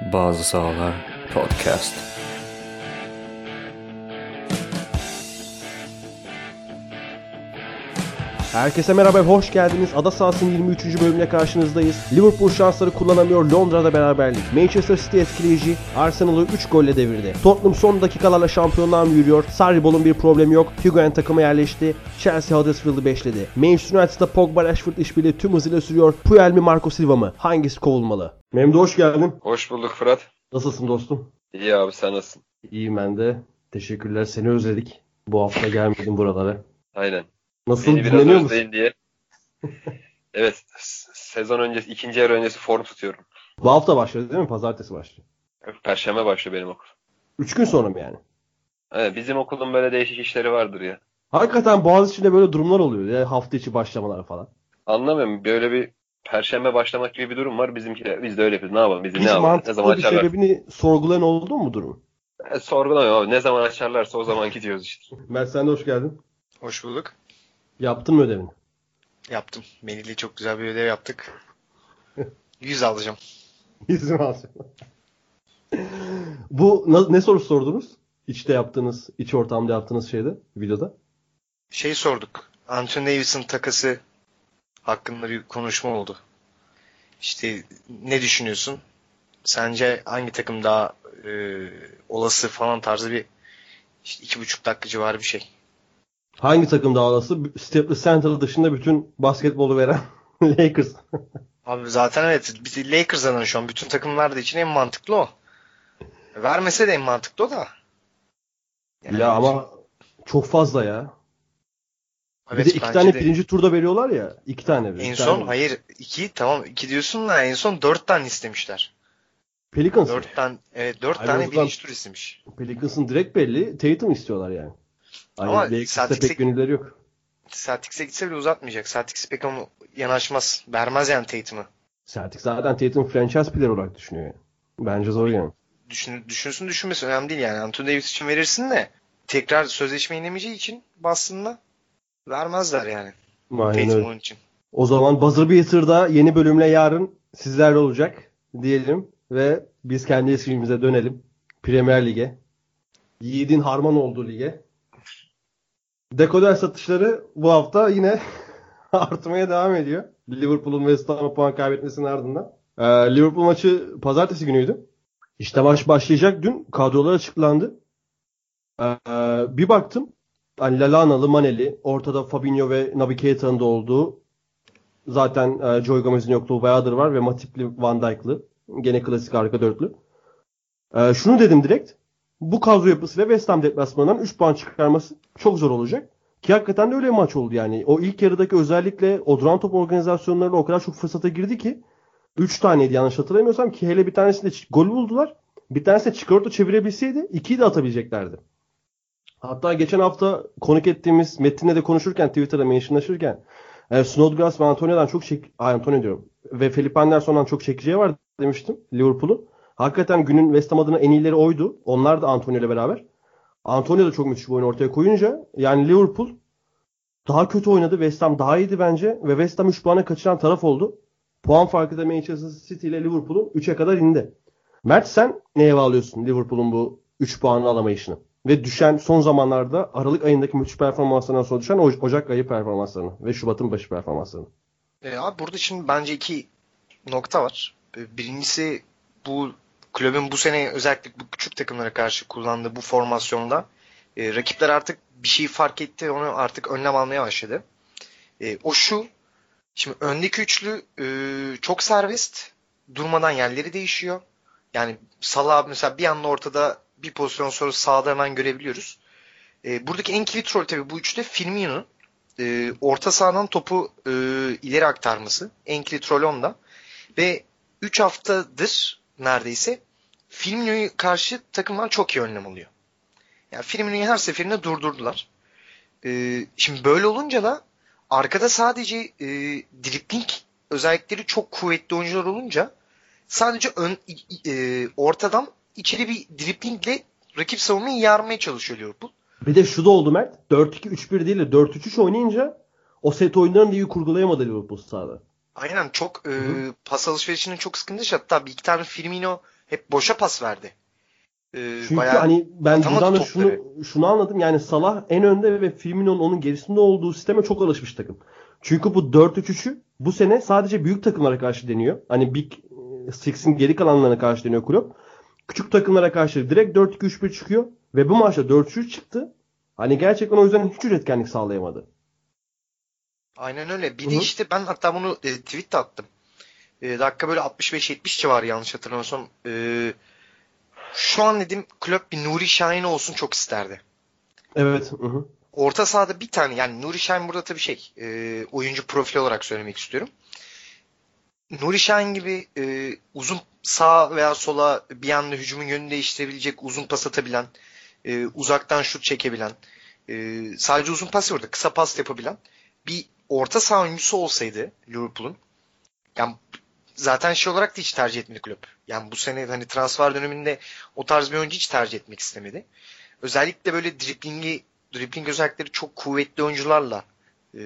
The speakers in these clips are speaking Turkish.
Bazı Sahalar Podcast. Herkese merhaba, hoş geldiniz. Ada sahasının 23. bölümüne karşınızdayız. Liverpool şansları kullanamıyor, Londra'da beraberlik. Manchester City etkileyici, Arsenal'ı 3 golle devirdi. Tottenham son dakikalarla şampiyonluğa mı yürüyor? Sarribol'un bir problemi yok. Hugo'nun takıma yerleşti. Chelsea Huddersfield'ı beşledi. Manchester United'da Pogba Rashford işbirliği tüm hızıyla sürüyor. Puyol mi Marco Silva mı? Hangisi kovulmalı? Memdu hoş geldin. Hoş bulduk Fırat. Nasılsın dostum? İyi abi sen nasılsın? İyiyim ben de. Teşekkürler. Seni özledik. Bu hafta gelmedin buralara. Aynen. Nasıl Beni dinleniyor musun? diye. evet sezon öncesi ikinci yarı öncesi form tutuyorum. Bu hafta başladı değil mi? Pazartesi başlıyor. Perşembe başlıyor benim okul. Üç gün sonra mı yani? Evet, bizim okulun böyle değişik işleri vardır ya. Hakikaten Boğaziçi'nde böyle durumlar oluyor. Ya hafta içi başlamalar falan. Anlamıyorum böyle bir perşembe başlamak gibi bir durum var. Bizimki de, biz de öyle yapıyoruz. Ne yapalım? Biz de Hiç ne yapalım? Ne zaman bir açarlar? sebebini sorgulayan oldu mu bu durum? Ben sorgulamıyorum abi. Ne zaman açarlarsa o zaman gidiyoruz işte. Mert sen de hoş geldin. Hoş bulduk. Yaptın mı ödevini? Yaptım. Melih'le çok güzel bir ödev yaptık. 100 alacağım. İzin alacağım. bu ne soru sordunuz? İçte yaptığınız, iç ortamda yaptığınız şeyde, videoda. Şey sorduk. Anthony Davis'in takası hakkında bir konuşma oldu. İşte ne düşünüyorsun? Sence hangi takım daha e, olası falan tarzı bir işte iki buçuk dakika civarı bir şey. Hangi takım daha olası? Staples Center dışında bütün basketbolu veren Lakers. Abi zaten evet Lakers'dan şu an bütün takımlar da için en mantıklı o. Vermese de en mantıklı o da. Yani ya ama çok fazla ya. Evet, bir de iki tane de. birinci turda veriyorlar ya. iki tane. En bir son tane. hayır iki tamam iki diyorsun da en son dört tane istemişler. Pelicans. Dört tane evet dört tane birinci tur istemiş. Pelicans'ın direkt belli. Tatum istiyorlar yani. Ama Lakers'ta Celtics'e- pek gönülleri yok. Celtics'e gitse bile uzatmayacak. Celtics pek onu yanaşmaz. Vermez yani Tatum'u. Celtics zaten Tatum franchise player olarak düşünüyor yani. Bence zor yani. Düşün, düşünsün düşünmesin önemli değil yani. Anthony Davis için verirsin de tekrar sözleşme inemeyeceği için Boston'da vermezler yani. Aynen öyle. için. O zaman Buzzer Beater'da yeni bölümle yarın sizlerle olacak diyelim ve biz kendi eskimize dönelim. Premier Lig'e. Yiğit'in harman olduğu lige. Dekoder satışları bu hafta yine artmaya devam ediyor. Liverpool'un West Ham'a puan kaybetmesinin ardından. Ee, Liverpool maçı pazartesi günüydü. İşte maç başlayacak. Dün kadrolar açıklandı. Ee, bir baktım. Lalanalı, Maneli, ortada Fabinho ve Naby Keita'nın da olduğu Zaten e, Joy Gomez'in yokluğu bayağıdır var ve Matip'li Van Dijk'lı. Gene klasik arka dörtlü. E, şunu dedim direkt. Bu kadro yapısıyla West Ham deplasmanından 3 puan çıkarması çok zor olacak. Ki hakikaten de öyle bir maç oldu yani. O ilk yarıdaki özellikle o duran top organizasyonlarıyla o kadar çok fırsata girdi ki 3 taneydi yanlış hatırlamıyorsam ki hele bir tanesinde gol buldular. Bir tanesi de çıkarıp çevirebilseydi 2'yi de atabileceklerdi. Hatta geçen hafta konuk ettiğimiz Metin'le de konuşurken Twitter'da mentionlaşırken e, Snodgrass ve Antonio'dan çok çek... Ay Antonio diyorum. Ve Felipe Anderson'dan çok çekeceği var demiştim Liverpool'un. Hakikaten günün West Ham adına en iyileri oydu. Onlar da Antonio ile beraber. Antonio da çok müthiş bir oyun ortaya koyunca yani Liverpool daha kötü oynadı. West Ham daha iyiydi bence. Ve West Ham 3 puana kaçıran taraf oldu. Puan farkı da Manchester City ile Liverpool'un 3'e kadar indi. Mert sen neye bağlıyorsun Liverpool'un bu 3 puanı alamayışını? Ve düşen son zamanlarda Aralık ayındaki müthiş performanslarından sonra düşen Oc- Ocak ayı performanslarını ve Şubat'ın başı performanslarını. E, abi burada şimdi bence iki nokta var. E, Birincisi bu kulübün bu sene özellikle bu küçük takımlara karşı kullandığı bu formasyonda e, rakipler artık bir şeyi fark etti. Onu artık önlem almaya başladı. E, o şu. Şimdi öndeki üçlü e, çok serbest. Durmadan yerleri değişiyor. Yani Salah mesela bir anda ortada bir pozisyon sonra sağda hemen görebiliyoruz. E, buradaki en kilit rol tabii bu üçlü Firmino'nun e, orta sahadan topu e, ileri aktarması. En kilit rol onda. Ve 3 haftadır neredeyse Firmino'yu karşı takımdan çok iyi önlem alıyor. Yani Firmino'yu her seferinde durdurdular. E, şimdi böyle olunca da arkada sadece e, dribling özellikleri çok kuvvetli oyuncular olunca sadece ön, e, ortadan içeri bir driblingle rakip savunmayı yarmaya çalışıyor Liverpool. Bir de şu da oldu Mert. 4-2-3-1 değil de 4-3-3 oynayınca o set oyunlarını da iyi kurgulayamadı Liverpool sahada. Aynen çok e, Hı pas alışverişinin çok sıkıntısı. Hatta bir iki tane Firmino hep boşa pas verdi. Ee, Çünkü bayağı hani ben buradan da şunu şunu anladım. Yani Salah en önde ve Firmino'nun onun gerisinde olduğu sisteme çok alışmış takım. Çünkü bu 4-3-3'ü bu sene sadece büyük takımlara karşı deniyor. Hani Big Six'in geri kalanlarına karşı deniyor kulüp. Küçük takımlara karşı direkt 4-2-3-1 çıkıyor. Ve bu maçta 4-3 çıktı. Hani gerçekten o yüzden hiç üretkenlik sağlayamadı. Aynen öyle. Bir Hı de işte ben hatta bunu e, tweet attım. E, dakika böyle 65-70 civarı yanlış hatırlamıyorsam. E, şu an dedim kulüp bir Nuri Şahin olsun çok isterdi. Evet. Hı hı. Orta sahada bir tane yani Nuri Şahin burada tabii şey e, oyuncu profili olarak söylemek istiyorum. Nuri Şahin gibi e, uzun sağ veya sola bir anda hücumun yönünü değiştirebilecek, uzun pas atabilen, e, uzaktan şut çekebilen, e, sadece uzun pas yok burada kısa pas yapabilen bir orta saha oyuncusu olsaydı Liverpool'un yani zaten şey olarak da hiç tercih etmedi kulüp. Yani bu sene hani transfer döneminde o tarz bir oyuncu hiç tercih etmek istemedi. Özellikle böyle driblingi dribling özellikleri çok kuvvetli oyuncularla e,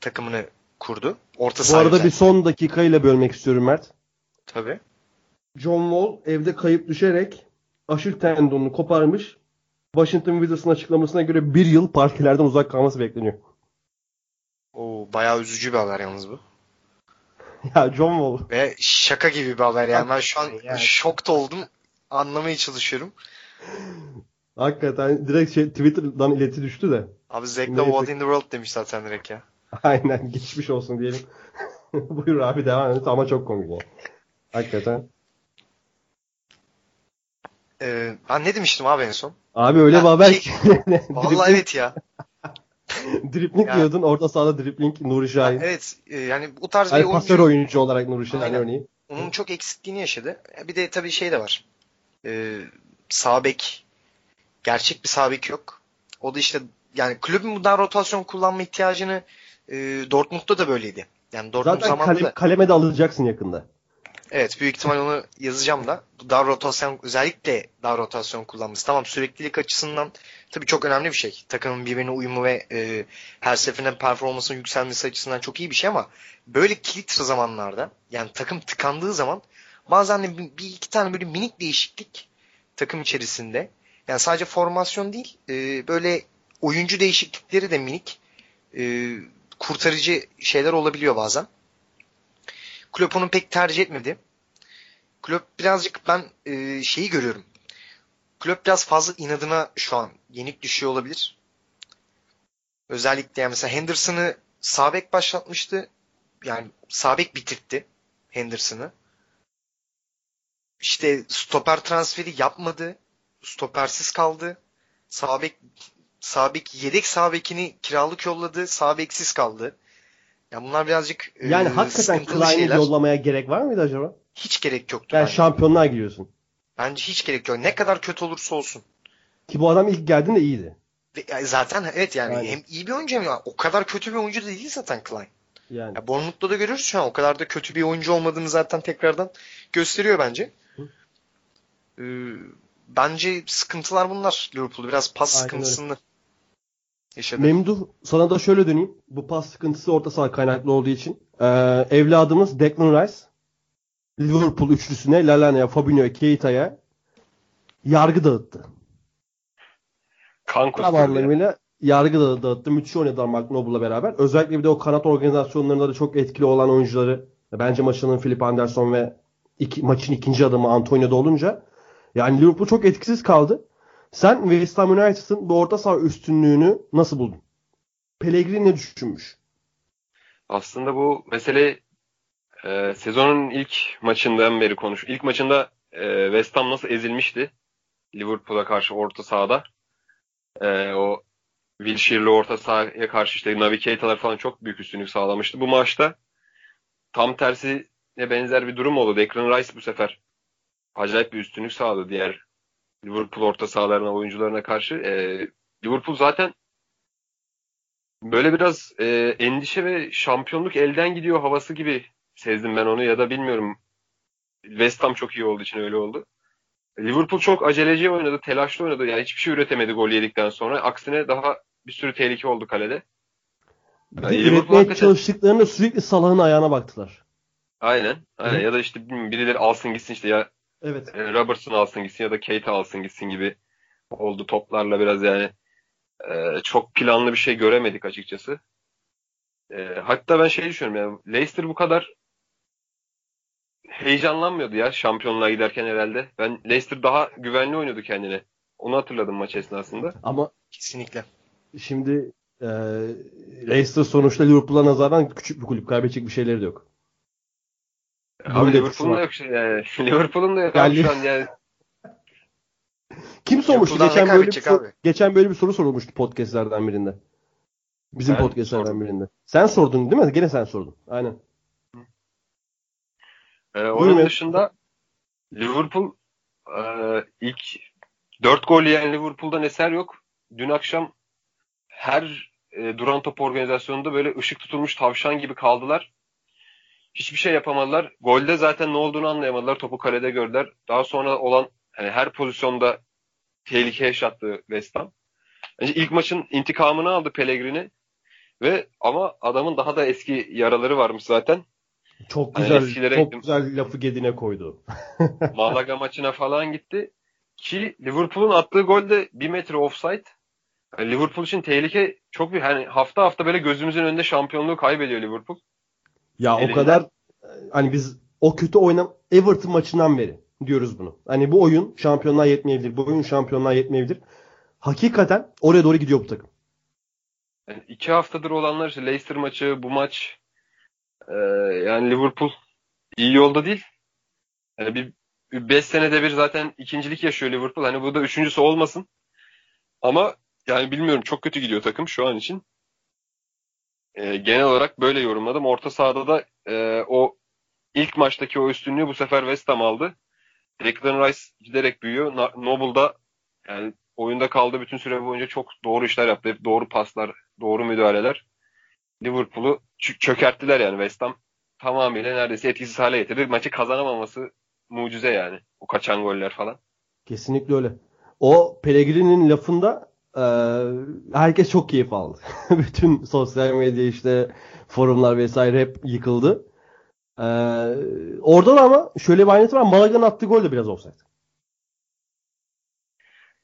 takımını kurdu. Orta Bu arada bir son dakikayla bölmek istiyorum Mert. Tabii. John Wall evde kayıp düşerek aşil tendonunu koparmış. Washington Wizards'ın açıklamasına göre bir yıl partilerden uzak kalması bekleniyor. O bayağı üzücü bir haber yalnız bu. Ya John Wall. Ve şaka gibi bir haber yani. Ben şu an Yani. şokta oldum. Anlamaya çalışıyorum. Hakikaten direkt şey, Twitter'dan ileti düştü de. Abi Zek'le. What in the World demiş zaten direkt ya. Aynen geçmiş olsun diyelim. Buyur abi devam et ama çok komik ya. Hakikaten. Ee, ben ne demiştim abi en son? Abi öyle Ha, bir haber şey- ki. Vallahi evet ya. Dripling Ya. diyordun. Orta sahada dripling Nuri Şahin. Evet e, yani bu tarz bir Yani pasör oyuncu oyuncu olarak Nuri Şahin Aynen. örneğin. onun çok eksikliğini yaşadı. Bir de tabii şey de var. Ee, sağ bek gerçek bir sağ bek yok. O da işte yani kulübün bu dar rotasyon kullanma ihtiyacını e, Dortmund'da da böyleydi. Yani Dortmund Zaten zamanında kale, da kaleme de alacaksın yakında. Evet büyük ihtimal onu yazacağım da. Dar rotasyon özellikle dar rotasyon kullanması. Tamam süreklilik açısından tabii çok önemli bir şey. Takımın birbirine uyumu ve e, her seferinde performansın yükselmesi açısından çok iyi bir şey ama böyle kilit zamanlarda yani takım tıkandığı zaman bazen de bir, bir iki tane böyle minik değişiklik takım içerisinde yani sadece formasyon değil e, böyle oyuncu değişiklikleri de minik e, kurtarıcı şeyler olabiliyor bazen. Klopp onu pek tercih etmedi. Klopp birazcık ben e, şeyi görüyorum. Klopp biraz fazla inadına şu an yenik düşüyor olabilir. Özellikle yani mesela Henderson'ı sağ bek başlatmıştı. Yani sağ bek bitirtti Henderson'ı. İşte stoper transferi yapmadı. Stopersiz kaldı. Sağ bek sağ bek yedek sağ bekini kiralık yolladı. Sağ beksiz kaldı. Yani bunlar birazcık e, Yani hakikaten sıkıntılı Klein'i yollamaya gerek var mıydı acaba? Hiç gerek yoktu Yani bence. şampiyonluğa giriyorsun. Bence hiç gerek yok. Ne kadar kötü olursa olsun. Ki bu adam ilk geldiğinde iyiydi. Ve yani zaten evet yani Aynen. hem iyi bir oyuncu hem o kadar kötü bir oyuncu da değil zaten Klein. Yani. Ya Bournemouth'ta da görüyoruz şu an o kadar da kötü bir oyuncu olmadığını zaten tekrardan gösteriyor bence. Hı. Ee, bence sıkıntılar bunlar Liverpool biraz pas Aynen sıkıntısını yaşadı. Memduh sana da şöyle döneyim. Bu pas sıkıntısı orta saha kaynaklı olduğu için. Ee, evladımız Declan Rice Liverpool üçlüsüne Lallana, Fabinho'ya, Keita'ya yargı dağıttı. Kan Tam kusturdu. ya. anlamıyla yargı da dağıttı. Müthiş oynadılar Mark Noble'la beraber. Özellikle bir de o kanat organizasyonlarında da çok etkili olan oyuncuları bence maçının Philip Anderson ve iki, maçın ikinci adamı Antonio'da olunca yani Liverpool çok etkisiz kaldı. Sen West Ham United'ın bu orta saha üstünlüğünü nasıl buldun? Pellegrini ne düşünmüş? Aslında bu mesele e, sezonun ilk maçından beri konuş. İlk maçında e, West Ham nasıl ezilmişti Liverpool'a karşı orta sahada. E, o Wilshire'li orta sahaya karşı işte Naby Keita'lar falan çok büyük üstünlük sağlamıştı. Bu maçta tam tersine benzer bir durum oldu. Declan Rice bu sefer acayip bir üstünlük sağladı diğer Liverpool orta sahalarına, oyuncularına karşı. E, Liverpool zaten böyle biraz e, endişe ve şampiyonluk elden gidiyor havası gibi sezdim ben onu ya da bilmiyorum. West Ham çok iyi olduğu için öyle oldu. Liverpool çok aceleci oynadı, telaşlı oynadı. Yani hiçbir şey üretemedi gol yedikten sonra. Aksine daha bir sürü tehlike oldu kalede. Yani Liverpool hakikaten- çalıştıklarında sürekli Salah'ın ayağına baktılar. Aynen. Aynen. Hı. Ya da işte birileri alsın gitsin işte ya Evet. e, Robertson alsın gitsin ya da Keita alsın gitsin gibi oldu toplarla biraz yani e, çok planlı bir şey göremedik açıkçası. E, hatta ben şey düşünüyorum yani Leicester bu kadar heyecanlanmıyordu ya şampiyonluğa giderken herhalde. Ben Leicester daha güvenli oynuyordu kendine. Onu hatırladım maç esnasında. Ama Kesinlikle. şimdi e, Leicester sonuçta Liverpool'a nazaran küçük bir kulüp. Kaybedecek bir şeyleri de yok. Abi etkisi Liverpool'un da yok şey yani. Liverpool'un da yok Yani- şu an yani. Kim sormuştu? Geçen böyle, bir sor- geçen böyle bir soru sorulmuştu podcastlerden birinde. Bizim Ben podcastlerden sordum. birinde. Sen sordun değil mi? Gene sen sordun. Aynen. Ee, Buyurun onun ya. dışında Liverpool e, ilk 4 gol yiyen Liverpool'dan eser yok. Dün akşam her e, duran top organizasyonunda böyle ışık tutulmuş tavşan gibi kaldılar. Hiçbir şey yapamadılar. Golde zaten ne olduğunu anlayamadılar. Topu kalede gördüler. Daha sonra olan hani her pozisyonda tehlike yaşattı West Ham. Bence ilk maçın intikamını aldı Pellegrini. Ve ama adamın daha da eski yaraları varmış zaten. Çok Hani güzel eskilere çok gittim. güzel lafı gedine koydu. Malaga maçına falan gitti. Ki Liverpool'un attığı gol de 1 metre offside. Yani Liverpool için tehlike çok büyük. Hani hafta hafta böyle gözümüzün önünde şampiyonluğu kaybediyor Liverpool. Ya o Elinden. kadar e, hani biz o kötü oynam Everton maçından beri diyoruz bunu. Hani bu oyun şampiyonluğa yetmeyebilir. Bu oyun şampiyonluğa yetmeyebilir. Hakikaten oraya doğru gidiyor bu takım. Yani iki haftadır olanlar işte Leicester maçı, bu maç Ee, yani Liverpool iyi yolda değil. Yani bir 5 senede bir zaten ikincilik yaşıyor Liverpool. Hani bu da üçüncüsü olmasın. Ama yani bilmiyorum çok kötü gidiyor takım şu an için. Ee, genel olarak böyle yorumladım. Orta sahada da e, o ilk maçtaki o üstünlüğü bu sefer West Ham aldı. Declan Rice giderek büyüyor. Noble da yani oyunda kaldığı bütün süre boyunca çok doğru işler yaptı. Hep doğru paslar, doğru müdahaleler. Liverpool'u çökerttiler yani West Ham. Tamamıyla neredeyse etkisiz hale getirdi. Maçı kazanamaması mucize yani. O kaçan goller falan. Kesinlikle öyle. O Pellegrini'nin lafında e, herkes çok keyif aldı. Bütün sosyal medya işte forumlar vesaire hep yıkıldı. E, orada da ama şöyle bir ayrıntı var. Malaga'nın attığı gol de biraz offside.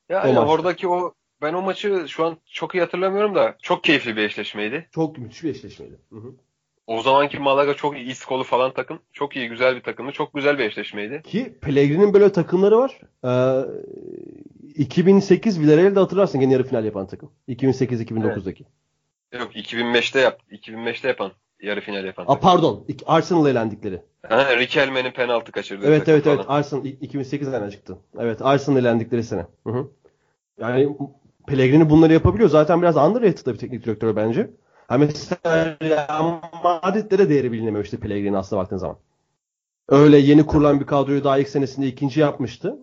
Ya O maçta. oradaki o ben o maçı şu an çok iyi hatırlamıyorum da çok keyifli bir eşleşmeydi. Çok müthiş bir eşleşmeydi. Hı hı. O zamanki Malaga çok iyi iskolu falan takım. Çok iyi güzel bir takımdı. Çok güzel bir eşleşmeydi. Ki Pellegrini'nin böyle takımları var. Ee, 2008 Villarreal'de hatırlarsın gene yarı final yapan takım. 2008-2009'daki. Yok 2005'te yap 2005'te yapan yarı final yapan. Aa, pardon. Arsenal'la elendikleri. Ha, Riquelme'nin penaltı kaçırdığı Evet evet evet. falan. Arsenal i- 2008'den çıktı. Evet Arsenal elendikleri sene. Hı hı. Yani Pellegrini bunları yapabiliyor. Zaten biraz underrated da bir teknik direktör bence. Ha mesela Real Madrid'de de değeri bilinememişti Pellegrini aslında baktığın zaman. Öyle yeni kurulan bir kadroyu daha ilk senesinde ikinci yapmıştı.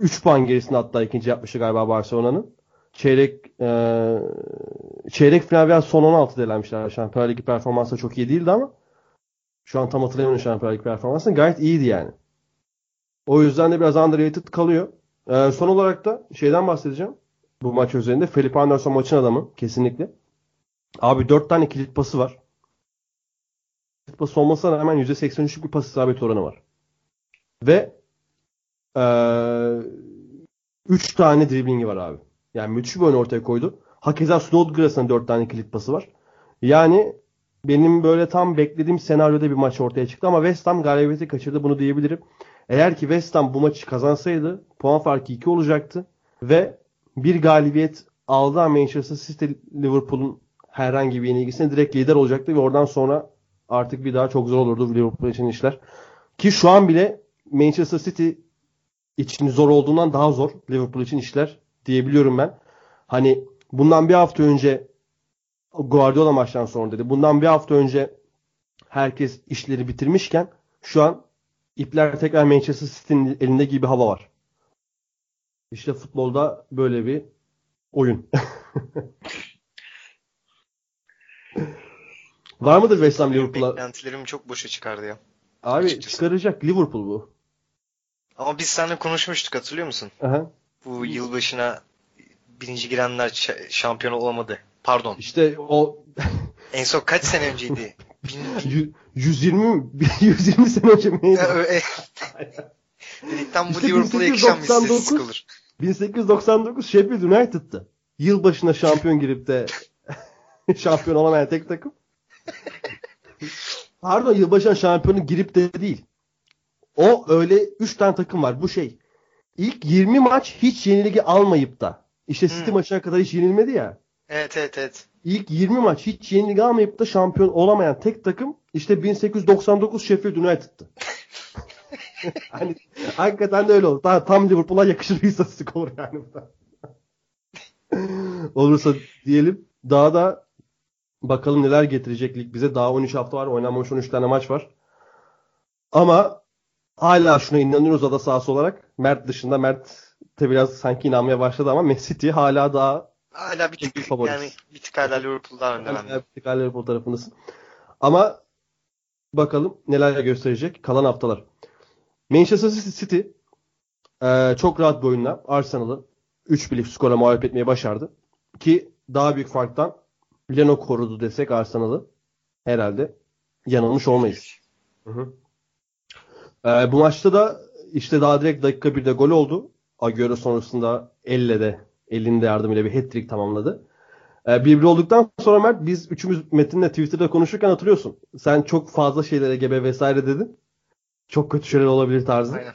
3 puan gerisinde hatta ikinci yapmıştı galiba Barcelona'nın. Çeyrek e, çeyrek final veya son 16'da elenmişler. Şampiyonlar Ligi performansı çok iyi değildi ama şu an tam hatırlayamıyorum Şampiyonlar Ligi performansını. Gayet iyiydi yani. O yüzden de biraz underrated kalıyor. Ee, son olarak da şeyden bahsedeceğim. Bu maç üzerinde. Felipe Anderson maçın adamı. Kesinlikle. Abi 4 tane kilit pası var. Kilit pası olmasına rağmen %83'lük bir pas isabet oranı var. Ve 3 tane driblingi var abi. Yani müthiş bir oyun ortaya koydu. Hakeza Snodgrass'ın 4 tane kilit pası var. Yani benim böyle tam beklediğim senaryoda bir maç ortaya çıktı ama West Ham galibiyeti kaçırdı bunu diyebilirim. Eğer ki West Ham bu maçı kazansaydı puan farkı 2 olacaktı ve bir galibiyet aldı Manchester City Liverpool'un herhangi bir yenilgisine direkt lider olacaktı ve oradan sonra artık bir daha çok zor olurdu Liverpool için işler. Ki şu an bile Manchester City için zor olduğundan daha zor Liverpool için işler diyebiliyorum ben. Hani bundan bir hafta önce Guardiola maçtan sonra dedi. Bundan bir hafta önce herkes işleri bitirmişken şu an ipler tekrar Manchester City'nin elinde gibi hava var. İşte futbolda böyle bir oyun. var mıdır West Ham Liverpool'a? Beklentilerimi çok boşa çıkardı ya. Abi açıkçası. çıkaracak Liverpool bu. Ama biz seninle konuşmuştuk hatırlıyor musun? Aha. Bu yılbaşına birinci girenler şampiyon olamadı. Pardon. İşte o En son kaç sene önceydi? Bin, bin- Yü- 120 120 sene önce miydi? Dedikten bu Liverpool'a yakışan bir 1899 istatistik olur. 1899 Sheffield United'tı. Yılbaşına şampiyon girip de şampiyon olamayan tek takım. Pardon yılbaşına şampiyonu girip de değil. O öyle 3 tane takım var. Bu şey. İlk 20 maç hiç yenilgi almayıp da. İşte City Hmm. maçına kadar hiç yenilmedi ya. Evet evet evet. İlk 20 maç hiç yenilgi almayıp da şampiyon olamayan tek takım işte 1899 Sheffield United'tı. hani hakikaten de öyle oldu. Tam, tam Liverpool'a yakışır bir istatistik olur yani. Olursa diyelim daha da bakalım neler getirecek lig bize. Daha 13 hafta var. Oynanmamış 13 tane maç var. Ama hala şuna inanıyoruz ada sahası olarak. Mert dışında Mert de biraz sanki inanmaya başladı ama Man City hala daha Hala bir Bir tık favorisi. yani bir tık hala Liverpool daha önde bende. Hala Liverpool tarafındasın. Ama bakalım neler gösterecek kalan haftalar. Manchester City e, çok rahat bir oyunla Arsenal'ı 3 birlik skora mağlup etmeyi başardı. Ki daha büyük farktan Leno korudu desek Arsenal'ı herhalde yanılmış olmayız. Hı hı. E, bu maçta da işte daha direkt dakika 1'de gol oldu. Agüero sonrasında elle de elinde yardımıyla bir hat-trick tamamladı. Ee, bir bir olduktan sonra Mert biz üçümüz Metin'le Twitter'da konuşurken hatırlıyorsun. Sen çok fazla şeylere gebe vesaire dedin. Çok kötü şeyler olabilir tarzı. Aynen.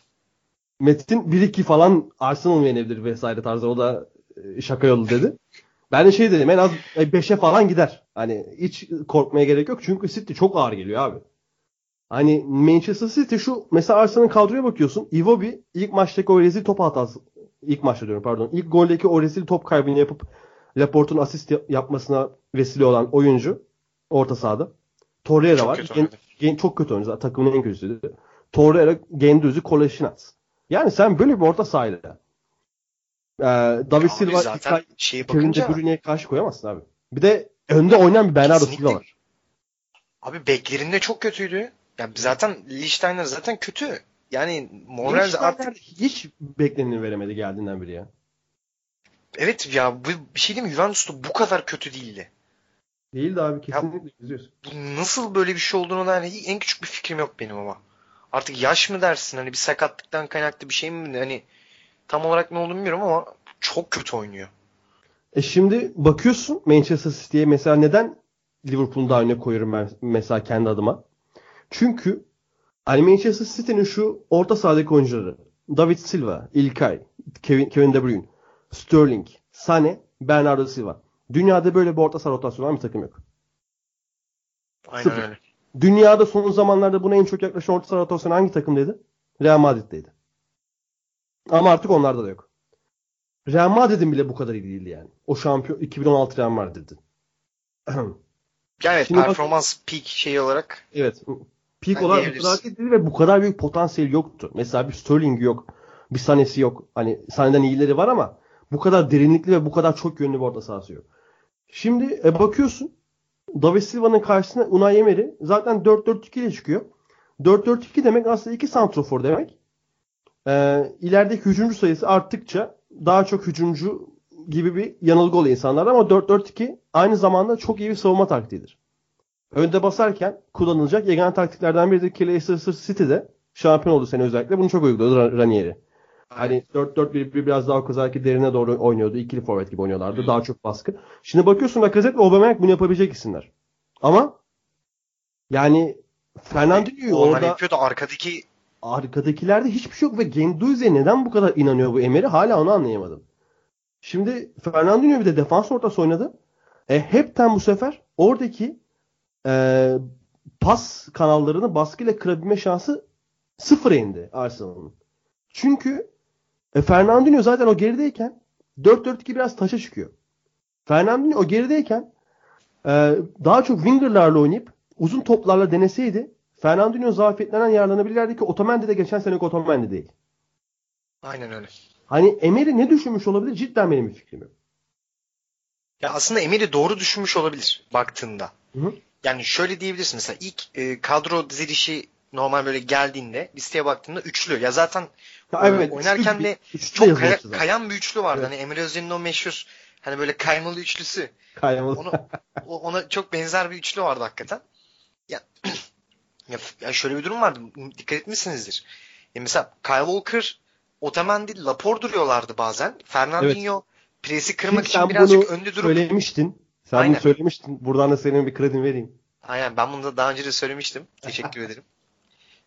Metin 1-2 falan Arsenal yenebilir vesaire tarzı. O da e, şaka yolu dedi. Ben de şey dedim en az 5'e falan gider. Hani hiç korkmaya gerek yok. Çünkü City çok ağır geliyor abi. Hani Manchester City şu mesela Arsenal'ın kadroya bakıyorsun. Iwobi ilk maçtaki o rezil top hatası ilk maçta diyorum pardon. İlk goldeki o rezil top kaybını yapıp Laporte'un asist yap- yapmasına vesile olan oyuncu orta sahada. Torreira var. Gen- gen- çok kötü oyuncu. Takımın en kötüsüydü. Torreira, Gendouzi, Koleşinat. Yani sen böyle bir orta sahayla e, David Abi Silva, zaten şeye Kevin bakınca De Bruyne'ye karşı koyamazsın abi. Bir de önde oynayan bir Bernardo. Silva var. abi beklerinde çok kötüydü. Yani zaten Lichtsteiner zaten kötü. Yani Morales artık hiç bekleneni veremedi geldiğinden beri ya. evet ya bu bir şey diyeyim mi? Juventus'ta bu kadar kötü değildi. Değildi abi kesinlikle izliyorsun. Bu nasıl böyle bir şey olduğunu da hani en küçük bir fikrim yok benim ama. Artık yaş mı dersin hani bir sakatlıktan kaynaklı bir şey mi hani tam olarak ne olduğunu bilmiyorum ama çok kötü oynuyor. E şimdi bakıyorsun Manchester City'ye mesela neden Liverpool'un daha önüne koyuyorum ben mesela kendi adıma. Çünkü hani Manchester City'nin şu orta sahadaki oyuncuları David Silva, İlkay, Kevin, Kevin De Bruyne, Sterling, Sane, Bernardo Silva. Dünyada böyle bir orta saha rotasyonu olan bir takım yok. Aynen Sıfır. öyle. Dünyada son zamanlarda buna en çok yaklaşan orta saha rotasyonu hangi takımdaydı? Real Madrid'deydi. Ama artık onlarda da yok. Real Madrid'in bile bu kadar iyi değildi yani. O şampiyon 2016 Real Madrid'di. Yani Şimdi bak- performans peak şeyi olarak Evet. Peak Ben olarak bu kadar değil ve bu kadar büyük potansiyel yoktu. Mesela bir Sterling yok. Bir Sané'si yok. Hani Sané'den iyileri var ama bu kadar derinlikli ve bu kadar çok yönlü bir orta sahası yok. Şimdi e, bakıyorsun David Silva'nın karşısına Unai Emery zaten 4-4-2 ile çıkıyor. 4-4-2 demek aslında iki santrofor demek. Ee, ilerideki hücumcu sayısı arttıkça daha çok hücumcu gibi bir yanılgı oluyor insanlar ama 4-4-2 aynı zamanda çok iyi bir savunma taktiğidir önde basarken kullanılacak yegane taktiklerden biridir Leicester City'de şampiyon oldu sene özellikle. Bunu çok uyguladı Ra- Ranieri. Hani 4-4-1 biraz daha Kozaki derine doğru oynuyordu. İkili forvet gibi oynuyorlardı. Daha çok baskı. Şimdi bakıyorsun Lacazette ve Aubameyang bunu yapabilecek isimler. Ama yani Fernandinho'yu onlar orada yapıyor da arkadaki arkadakilerde hiçbir şey yok ve Genduzi'ye neden bu kadar inanıyor bu Emery hala onu anlayamadım. Şimdi Fernandinho bir de defans ortası oynadı. E, hepten bu sefer oradaki e, pas kanallarını baskıyla kırabilme şansı sıfıra indi Arsenal'ın. Çünkü e, Fernandinho zaten o gerideyken 4-4-2 biraz taşa çıkıyor. Fernandinho o gerideyken e, daha çok wingerlarla oynayıp uzun toplarla deneseydi Fernandinho zafiyetlerinden yararlanabilirlerdi ki Otamendi de geçen seneki Otamendi değil. aynen öyle. Hani Emery ne düşünmüş olabilir cidden benim bir fikrim yok. Ya aslında Emery doğru düşünmüş olabilir baktığında. Hı hı. Yani şöyle diyebilirsin mesela ilk e, kadro dizilişi normal böyle geldiğinde listeye baktığında üçlü. Ya zaten Ya e, evet, oynarken üçlü- de üçlü çok kaya- zaten. kayan bir üçlü vardı. Evet. Hani Emre Özden'in o meşhur hani böyle kaymalı üçlüsü. Kaymalı. Onu, ona çok benzer bir üçlü vardı hakikaten. Ya, ya, ya şöyle bir durum vardı. Dikkat etmişsinizdir. E mesela Kyle Walker, Otamendi, Laporte duruyorlardı bazen. Fernandinho presi kırmak Ki için birazcık önde durup söylemiştin. Sen Aynen. bunu söylemiştin. Buradan da senin bir kredin vereyim. Aynen ben bunu da daha önce de söylemiştim. Teşekkür ederim.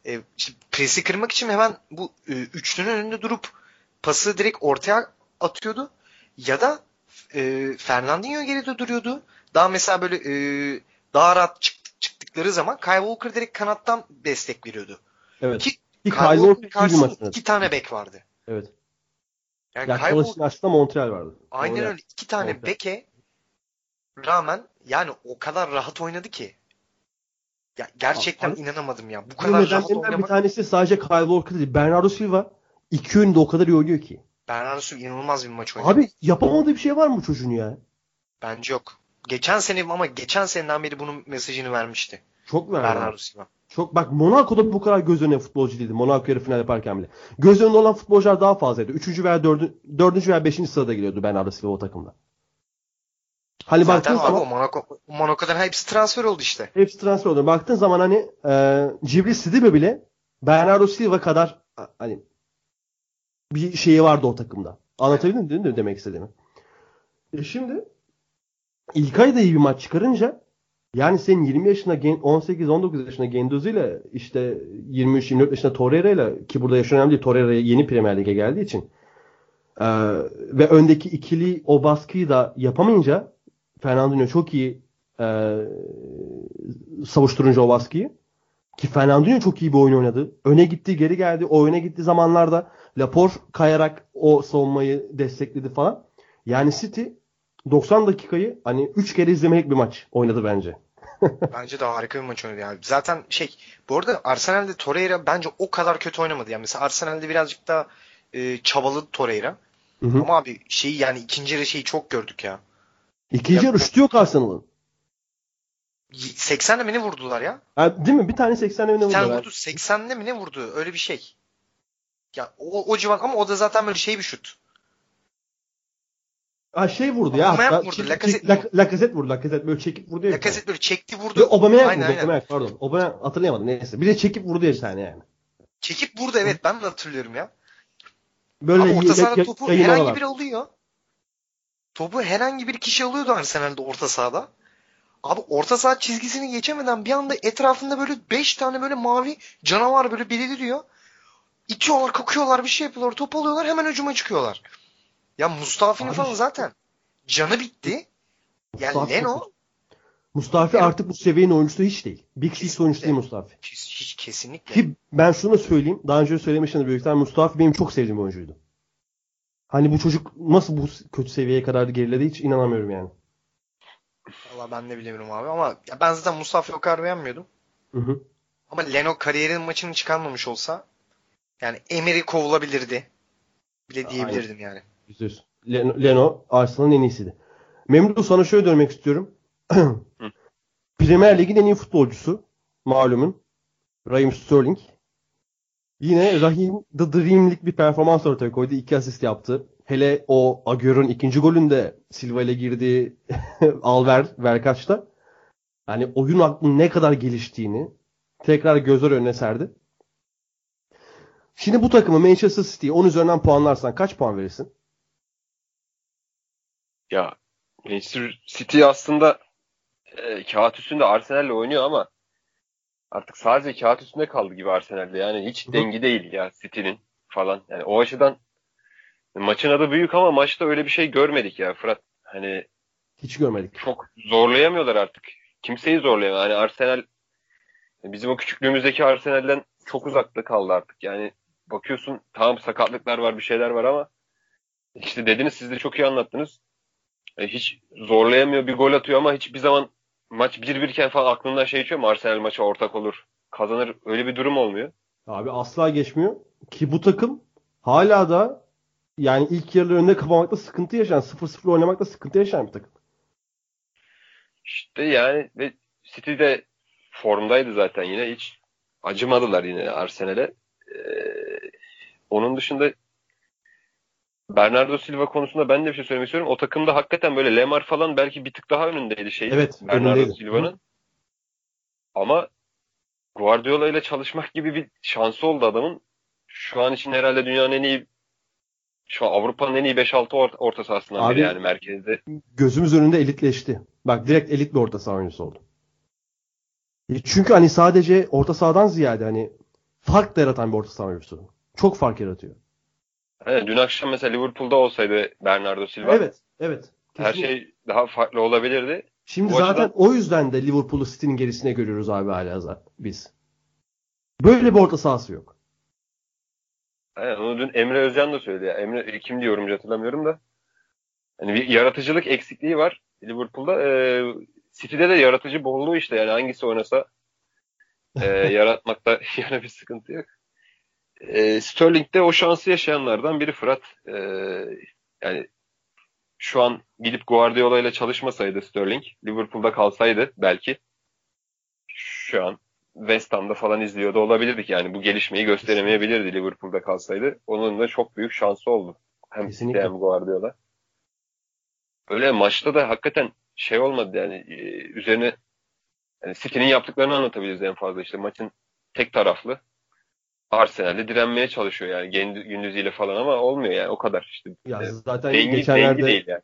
E, işte presi kırmak için hemen bu e, üçlünün önünde durup pası direkt ortaya atıyordu. Ya da e, Fernandinho geride duruyordu. Daha mesela böyle e, daha rahat çık- çıktıkları zaman Kyle Walker direkt kanattan destek veriyordu. Evet. Ki Ki Kyle Kyle Walker karşısında iki tane bek vardı. Evet. Yani Ya Kyle Walker Montreal vardı. aynen Doğru. öyle iki tane Montreal. beke rağmen yani o kadar rahat oynadı ki. Ya gerçekten Abi- inanamadım ya. Bu kadar rahat nedenlerinden bir oynamak tanesi sadece Kyle Walker değil. Bernardo Silva iki yönde o kadar iyi oynuyor ki. Bernardo Silva inanılmaz bir maç oynadı. Abi yapamadığı bir şey var mı çocuğun ya? Bence yok. Geçen sene ama geçen seneden beri bunun mesajını vermişti. Çok ver. Bernardo Silva. Çok bak Monaco'da bu kadar göz önüne futbolcu değildi. Monaco yarı final yaparken bile. Göz önünde olan futbolcular daha fazlaydı. Üçüncü veya dördüncü, dördüncü veya beşinci sırada geliyordu Bernardo Silva o takımda. Hani Zaten baktığın abi o zaman Monaco, Monaco'dan hepsi transfer oldu işte. hepsi transfer oldu. Baktığın zaman hani e, Cibril Sidibe bile Bernardo Silva kadar hani bir şeyi vardı o takımda. Anlatabildim mi demek istediğimi? E şimdi İlkay da iyi bir maç çıkarınca yani senin 20 yaşında gen- 18-19 yaşında Genduzi ile işte 23-24 yaşında Torreira ile ki burada yaş önemli değil Torreira yeni Premier Lig'e geldiği için e, ve öndeki ikili o baskıyı da yapamayınca Fernandinho çok iyi e, savuşturunca o baskıyı ki Fernandinho çok iyi bir oyun oynadı. Öne gitti, geri geldi. O öne gittiği zamanlarda Lapor kayarak o savunmayı destekledi falan. Yani City 90 dakikayı hani 3 kere izlemelik bir maç oynadı bence. Bence de harika bir maç oynadı yani. Zaten şey bu arada Arsenal'de Torreira bence o kadar kötü oynamadı. Yani mesela Arsenal'de birazcık daha e, çabaladı Torreira. Hı hı. Ama abi şeyi yani ikinci yarı şeyi çok gördük ya. İkinci Ya- yarı şutu yok Arsenal'ın. 80'le mi ne vurdular ya? Ha, değil mi? Bir tane 80 evine Bir tane vurdu. vurdu 80'le mi ne vurdu? Öyle bir şey. Ya o, o civan ama o da zaten böyle şey bir şut. Ha şey vurdu ya. Hatta vurdu, çek- Lacazette çek- Lac- Lacazette vurdu. Lacazette böyle çekip vurdu ya. Lacazette böyle çekti vurdu. Yok Aynen, vurdu. aynen. Aubameyang pardon. Aubameyang hatırlayamadım neyse. Bir de çekip vurdu ya bir tane yani. Çekip vurdu evet ben de hatırlıyorum ya. Böyle Ama orta sahada topu herhangi biri alıyor. Topu herhangi bir kişi alıyordu Arsenal'de orta sahada. Abi orta saha çizgisini geçemeden bir anda etrafında böyle 5 tane böyle mavi canavar böyle belirliyor. İtiyorlar, kakıyorlar, bir şey yapıyorlar, top alıyorlar, hemen hücuma çıkıyorlar. Ya Mustafi'nin falan zaten canı bitti. Yani Mustafi- Leno Mustafi Leno- artık bu seviyenin oyuncusu hiç değil. Big Six oyuncusu değil Mustafi. hiç, hiç kesinlikle. Ki ben şunu da söyleyeyim. Daha önce söylemiştim büyük ihtimalle Mustafi benim çok sevdiğim bir oyuncuydu. Hani bu çocuk nasıl bu kötü seviyeye kadar geriledi hiç inanamıyorum yani. Valla ben de bilemiyorum abi ama ben zaten Mustafi'yi o kadar beğenmiyordum. Hı hı. Ama Leno kariyerin maçını çıkarmamış olsa yani Emery kovulabilirdi. Bile diyebilirdim yani. Yüzde yüz. Leno, Leno Arsenal'ın en iyisiydi. Memduh sana şöyle dönmek istiyorum. Premier Lig'in en iyi futbolcusu malumun Raheem Sterling. Yine Raheem The Dream'lik bir performans ortaya koydu. İki asist yaptı. Hele o Agüero'nun ikinci golünde Silva ile girdiği Alver Verkaç'ta yani oyun aklının ne kadar geliştiğini tekrar gözler önüne serdi. Şimdi bu takımı Manchester City'yi 10 üzerinden puanlarsan kaç puan verirsin? Ya Manchester City aslında e, kağıt üstünde Arsenal'le oynuyor ama artık sadece kağıt üstünde kaldı gibi Arsenal'de. Yani hiç dengi değil ya City'nin falan. Yani o açıdan maçın adı büyük ama maçta öyle bir şey görmedik ya Fırat. Hani Hiç görmedik. çok zorlayamıyorlar artık. Kimseyi zorlayamıyor. Hani Arsenal bizim o küçüklüğümüzdeki Arsenal'den çok uzakta kaldı artık. Yani bakıyorsun tamam sakatlıklar var bir şeyler var ama işte dediniz siz de çok iyi anlattınız. E, hiç zorlayamıyor bir gol atıyor ama hiçbir zaman maç 1-1 iken falan aklından şey geçiyor mu Arsenal maça ortak olur kazanır öyle bir durum olmuyor. Abi asla geçmiyor. Ki bu takım hala da yani ilk yarıları önünde kapamakta sıkıntı yaşayan, 0-0 oynamakta sıkıntı yaşayan bir takım. İşte yani ve City de formdaydı zaten yine hiç acımadılar yine Arsenal'e. Ee, onun dışında Bernardo Silva konusunda ben de bir şey söylemek istiyorum. O takımda hakikaten böyle Lemar falan belki bir tık daha önündeydi şey. Evet, Bernardo. Silva'nın. Ama Guardiola ile çalışmak gibi bir şansı oldu adamın. şu an için herhalde dünyanın en iyi şu an Avrupa'nın en iyi 5-6 orta, orta sahasından Abi- biri yani merkezde. Gözümüz önünde elitleşti. Bak direkt elit bir orta saha oyuncusu oldu. E Çünkü hani sadece orta sahadan ziyade hani fark da yaratan bir orta saha oyuncusu. Çok fark yaratıyor. Evet, dün akşam mesela Liverpool'da olsaydı Bernardo Silva Evet, evet. her Kesinlikle. şey daha farklı olabilirdi. Şimdi Bu zaten açıdan- o yüzden de Liverpool'u City'nin gerisine görüyoruz abi hala biz. Böyle bir orta sahası yok. Evet, onu dün Emre Özcan da söyledi. Ya. Emre kim diyorum hatırlamıyorum da. Hani bir yaratıcılık eksikliği var Liverpool'da. Ee, City'de de yaratıcı bolluğu işte yani hangisi oynasa e, yaratmakta yana bir sıkıntı yok. E, Sterling'de o şansı yaşayanlardan biri Fırat. E, yani şu an gidip Guardiola ile çalışmasaydı Sterling, Liverpool'da kalsaydı belki şu an West Ham'da falan izliyor da olabilirdik yani bu gelişmeyi gösteremeyebilirdi Liverpool'da kalsaydı. Onun da çok büyük şansı oldu. Hem Kesinlikle. Hem Guardiola. Öyle maçta da hakikaten şey olmadı yani e, üzerine yani City'nin yaptıklarını anlatabiliriz en fazla işte maçın tek taraflı Arsenal'de direnmeye çalışıyor yani gündüzüyle falan ama olmuyor yani o kadar işte. Ya zaten dengi, dengi geçenlerde değil yani.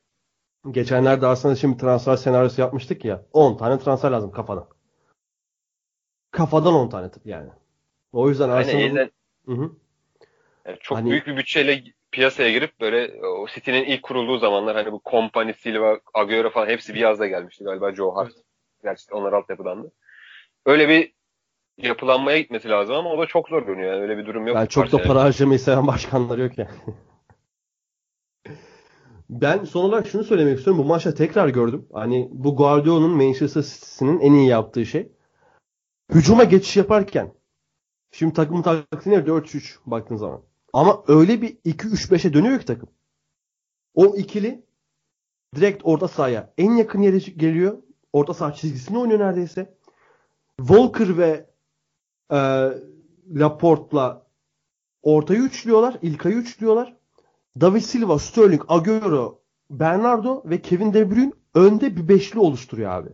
geçenlerde aslında şimdi transfer senaryosu yapmıştık ya. 10 tane transfer lazım kafadan. Kafadan 10 tane yani. O yüzden Arsenal'ın yeniden- Hı hı. Yani çok Hani- büyük bir bütçeyle piyasaya girip böyle o City'nin ilk kurulduğu zamanlar hani bu Kompany, Silva, Agüero falan hepsi bir yazda gelmişti galiba Joe Hart. Gerçi onlar altyapıdandı. Öyle bir yapılanmaya gitmesi lazım ama o da çok zor görünüyor. Yani öyle bir durum yok. Yani çok da para harcamayı seven başkanlar yok yani. Ben son olarak şunu söylemek istiyorum. Bu maçta tekrar gördüm. Hani bu Guardiola'nın Manchester City'sinin en iyi yaptığı şey. Hücuma geçiş yaparken şimdi takımın taktiği ne? 4-3 baktığın zaman. Ama öyle bir 2-3-5'e dönüyor ki takım. O ikili direkt orta sahaya en yakın yere geliyor. Orta saha çizgisinde oynuyor neredeyse. Walker ve e, Laporte'la ortayı üçlüyorlar. İlkay'ı üçlüyorlar. David Silva, Sterling, Agüero, Bernardo ve Kevin De Bruyne önde bir beşli oluşturuyor abi.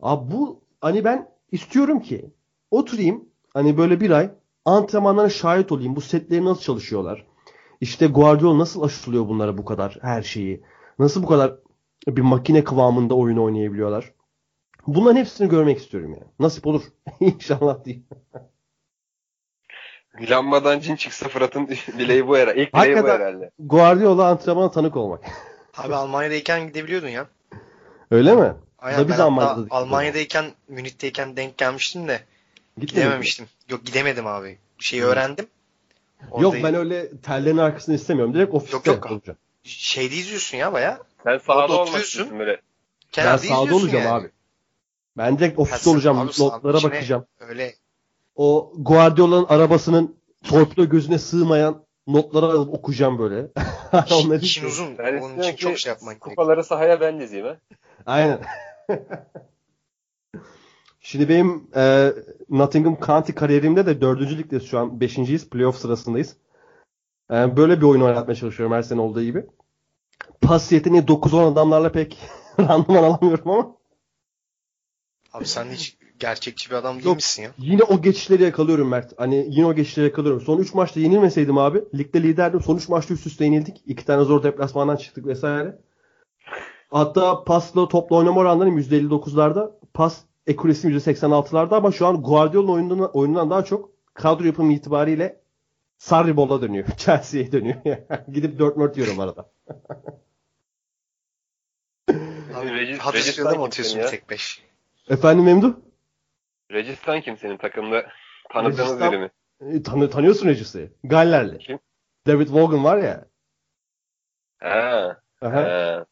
Abi bu hani ben istiyorum ki oturayım hani böyle bir ay antrenmanlara şahit olayım. Bu setleri nasıl çalışıyorlar? İşte Guardiola nasıl aşılıyor bunlara bu kadar her şeyi? Nasıl bu kadar bir makine kıvamında oyun oynayabiliyorlar? Bunların hepsini görmek istiyorum yani. Nasip olur. İnşallah diyeyim. Lambadan cin çıksa Fırat'ın dileği bu herhalde. İlk dileği bu herhalde. Guardiola antrenmana tanık olmak. Abi Almanya'dayken gidebiliyordun ya. Öyle mi? Aynen Da biz ben Almanya'da. Almanya'dayken, Münih'teyken denk gelmiştim de Gitmedin mi? gidememiştim. Yok gidemedim abi. Şeyi Hı. öğrendim. Yok Orada ben öyle tellerin arkasını istemiyorum. Direkt ofiste Yok, yok. olacağım. Şeyde izliyorsun ya baya. Sen sahada olmak oturuyorsun. istiyorsun böyle. Ben Kenarda sahada izliyorsun olacağım yani. abi. Ben direkt ofiste olacağım. Notlara bakacağım. Öyle O Guardiola'nın arabasının torpido gözüne sığmayan notları alıp okuyacağım böyle. Onları işin uzun. Ben Onun için çok şey yapman gerekiyor. Kupaları sahaya ben dizeyim ha. Aynen. Şimdi benim e, Nottingham County kariyerimde de dördüncü ligdeyiz şu an. Beşinciyiz. Playoff sırasındayız. E, böyle bir oyun oynatmaya çalışıyorum her sene olduğu gibi. Pas yeteneği 9-10 adamlarla pek randıman alamıyorum ama Abi sen hiç gerçekçi bir adam değil Yok. misin ya? yine o geçişleri yakalıyorum Mert. Hani yine o geçişleri yakalıyorum. Son 3 maçta yenilmeseydim abi. Ligde liderdim. Son 3 maçta üst üste yenildik. 2 tane zor deplasmandan çıktık vesaire. Hatta pasla topla oynama oranlarım %59'larda. Pas accuracy'm %86'larda ama şu an Guardiola'nın oyunundan, oyunundan daha çok kadro yapımı itibariyle Sarribol'a dönüyor. Chelsea'ye dönüyor. Gidip 4-4 yiyorum arada. Abi Regis- Registan mı atıyorsun tek beş? Efendim Memduh? Registan kim senin takımda? Tanıdığınız Registan- biri mi? E, tanı, tanıyorsun Regis'i. Gallerli. Kim? David Vaughan var ya. Ha. Aha. ha.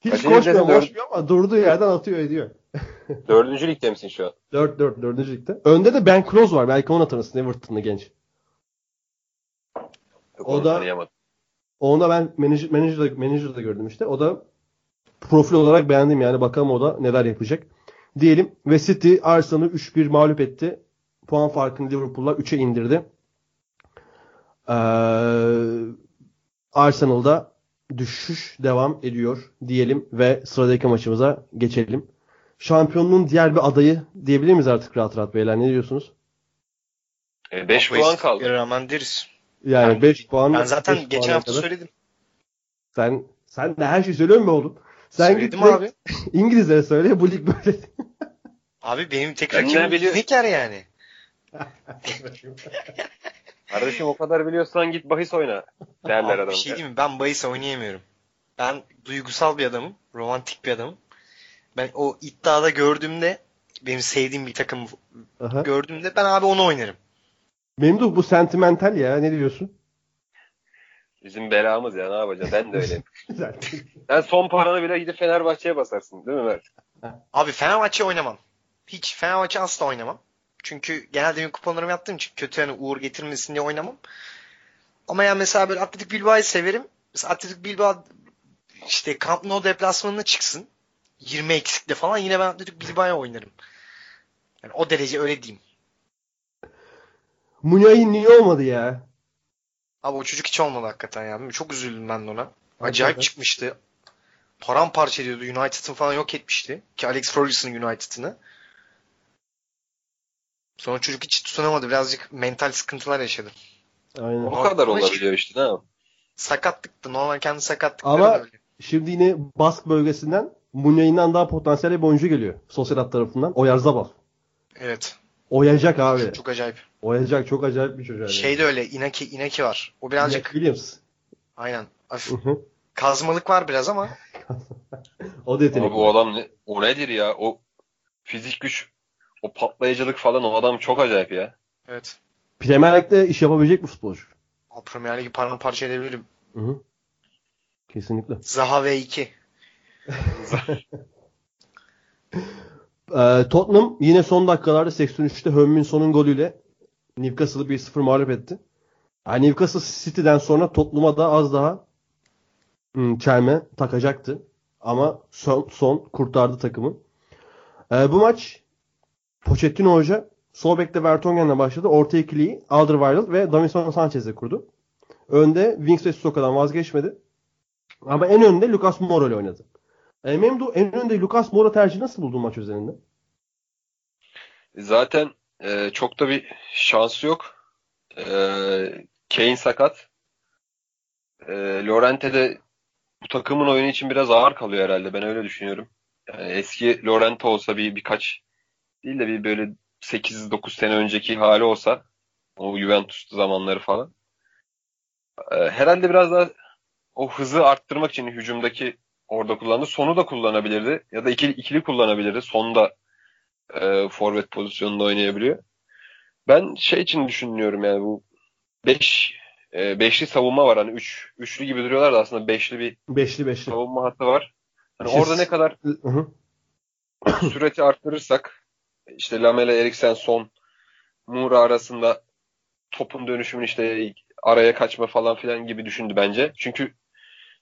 Hiç Kaçıncı koşmuyor? Dört- koşmuyor ama durduğu yerden atıyor ediyor. Dördüncü ligde misin şu an? 4 4 4. ligde. Önde de Ben Close var. Belki onu tanırsın Everton'lı genç. Yok, O da-. Onu da ben manager, manager'da, manager'da gördüm işte. O da profil olarak beğendim yani. Bakalım o da neler yapacak. Diyelim ve City Arsenal'ı 3-1 mağlup etti. Puan farkını Liverpool'la 3'e indirdi. Ee, Arsenal'da düşüş devam ediyor diyelim ve sıradaki maçımıza geçelim. Şampiyonluğun diğer bir adayı diyebilir miyiz artık rahat rahat beyler? Ne diyorsunuz? 5 Bu puan kaldı. rağmen deriz. Yani Ben- 5 puan. Ben zaten geçen hafta kadar. söyledim. Sen sen de her şeyi söylüyor mu oğlum? Sen git söyledim direkt abi. İngilizlere söyle bu lig böyle. Abi benim tek rakibim? Lineker yani. Kardeşim o kadar biliyorsan git bahis oyna. Derler Abi adam. bir şey diyeyim mi? Ben bahis oynayamıyorum. Ben duygusal bir adamım. Romantik bir adamım. Ben o iddiada gördüğümde benim sevdiğim bir takım Aha. gördüğümde ben abi onu oynarım. Memduh bu sentimental ya ne diyorsun? Bizim belamız ya ne yapacağız? Ben de öyleyim. Güzel. Sen son paranı bile gidip Fenerbahçe'ye basarsın değil mi Mert? Abi Fenerbahçe oynamam. Hiç Fenerbahçe asla oynamam. Çünkü genelde benim kuponlarımı yaptığım için kötü hani uğur getirmesin diye oynamam. Ama yani mesela böyle Atletik Bilbao'yu severim. Mesela Atletik Bilbao işte Camp Nou deplasmanına çıksın. 20 eksikle falan yine ben Atletik Bilbao'ya oynarım. Yani o derece öyle diyeyim. Munya'yı niye olmadı ya? Abi o çocuk hiç olmadı hakikaten ya. Çok üzüldüm ben de ona. Acayip Hakikaten. çıkmıştı. Paramparça ediyordu. United'ın falan yok etmişti. Ki Alex Ferguson'ın United'ını. Sonra çocuk hiç tutunamadı. Birazcık mental sıkıntılar yaşadı. Aynen. O kadar olabiliyor işte ne yapayım? Sakatlıktı. Normal kendi sakatlıkları Ama- da öyle. Şimdi yine Bask bölgesinden Munya'yından daha potansiyel bir oyuncu geliyor. Sosyal tarafından. Oyarzabal. Evet. Oyacak abi. Çok acayip. Oyacak çok acayip bir çocuk. yani. Şey de öyle. Inaki, Inaki var. O birazcık Jack Williams. aynen. Hafif kazmalık var biraz ama o da yetenek. Abi o adam ne, o nedir ya? O fizik güç, o patlayıcılık falan o adam çok acayip ya. evet. Premier Lig'de iş yapabilecek bir futbolcu. O Premier Ligi paramparça edebilirim. Hı hı. Kesinlikle. Zaha V2. Ee, Tottenham yine son dakikalarda 83'te Hömminson'un golüyle Newcastle'ı 1-0 mağlup etti. Yani Newcastle City'den sonra Tottenham'a da az daha hmm, çelme takacaktı. Ama son, son kurtardı takımı. Ee, bu maç Pochettino Hoca sol bekte Vertonghen'le başladı. Orta ikiliyi Alderweireld ve Davinson Sanchez'le kurdu. Önde Wings ve Sissoka'dan vazgeçmedi. Ama en önde Lucas Moura ile oynadı. E, Memdu en önde Lucas Moura tercihi nasıl buldun maç üzerinde? Zaten e, çok da bir şansı yok. E, Kane sakat. E, Lorente de bu takımın oyunu için biraz ağır kalıyor herhalde. Ben öyle düşünüyorum. Yani eski Lorente olsa bir birkaç değil de bir böyle 8-9 sene önceki hali olsa o Juventus zamanları falan. E, herhalde biraz daha o hızı arttırmak için hücumdaki orada kullandı. Sonu da kullanabilirdi. Ya da ikili, ikili kullanabilirdi. Sonda e, forvet pozisyonunda oynayabiliyor. Ben şey için düşünüyorum yani bu 5 e, beşli savunma var hani 3 üç, üçlü gibi duruyorlar da aslında beşli bir Beşli beşli. savunma hattı var. Hani İşte orada ne kadar Hı hı. süreti arttırırsak işte Lamela, Eriksen, Son, Moura arasında topun dönüşümün işte araya kaçma falan filan gibi düşündü bence. Çünkü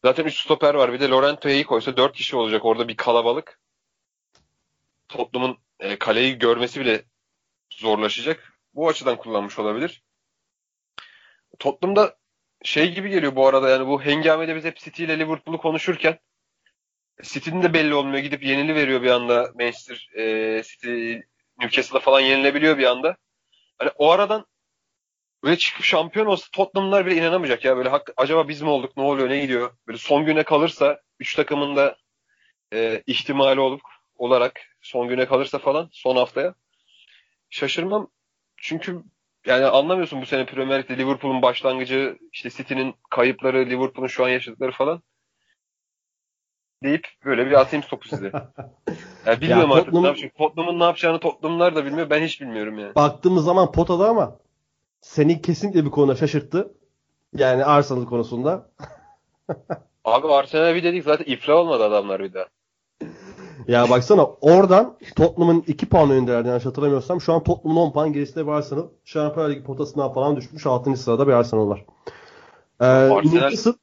zaten 3 stoper var. Bir de Lorento'yu koysa 4 kişi olacak. Orada bir kalabalık. Tottenham'ın e, kaleyi görmesi bile zorlaşacak. Bu açıdan kullanmış olabilir. Tottenham'da şey gibi geliyor bu arada yani bu hengamede biz hep City ile Liverpool'u konuşurken City'nin de belli olmuyor. Gidip yenili veriyor bir anda. Manchester e, City Newcastle'a falan yenilebiliyor bir anda. Hani o aradan böyle çıkıp şampiyon olsa Tottenham'lar bile inanamayacak ya. Böyle hak, acaba biz mi olduk? Ne oluyor? Ne gidiyor? Böyle son güne kalırsa 3 takımın da e, ihtimali olup olarak son güne kalırsa falan son haftaya şaşırmam. Çünkü yani anlamıyorsun bu sene Premier Lig'de Liverpool'un başlangıcı, işte City'nin kayıpları, Liverpool'un şu an yaşadıkları falan deyip böyle bir atayım topu size. Yani bilmiyorum Ya artık Tottenham- ne yapacak. Tottenham'ın ne yapacağını Tottenham'lar da bilmiyor. Ben hiç bilmiyorum yani. Baktığımız zaman potada ama seni kesinlikle bir konuda şaşırttı. Yani Arsenal konusunda. Abi Arsenal bir dedik zaten iflah olmadı adamlar bir daha. Ya baksana oradan Tottenham'ın 2 puan önündelerdi yanlış hatırlamıyorsam. Şu an Tottenham'ın 10 puan gerisinde bir Arsenal. Şampiyonlar Ligi potasından falan düşmüş. 6. sırada bir Arsenal var. Ee, Arsenal- Newcastle-.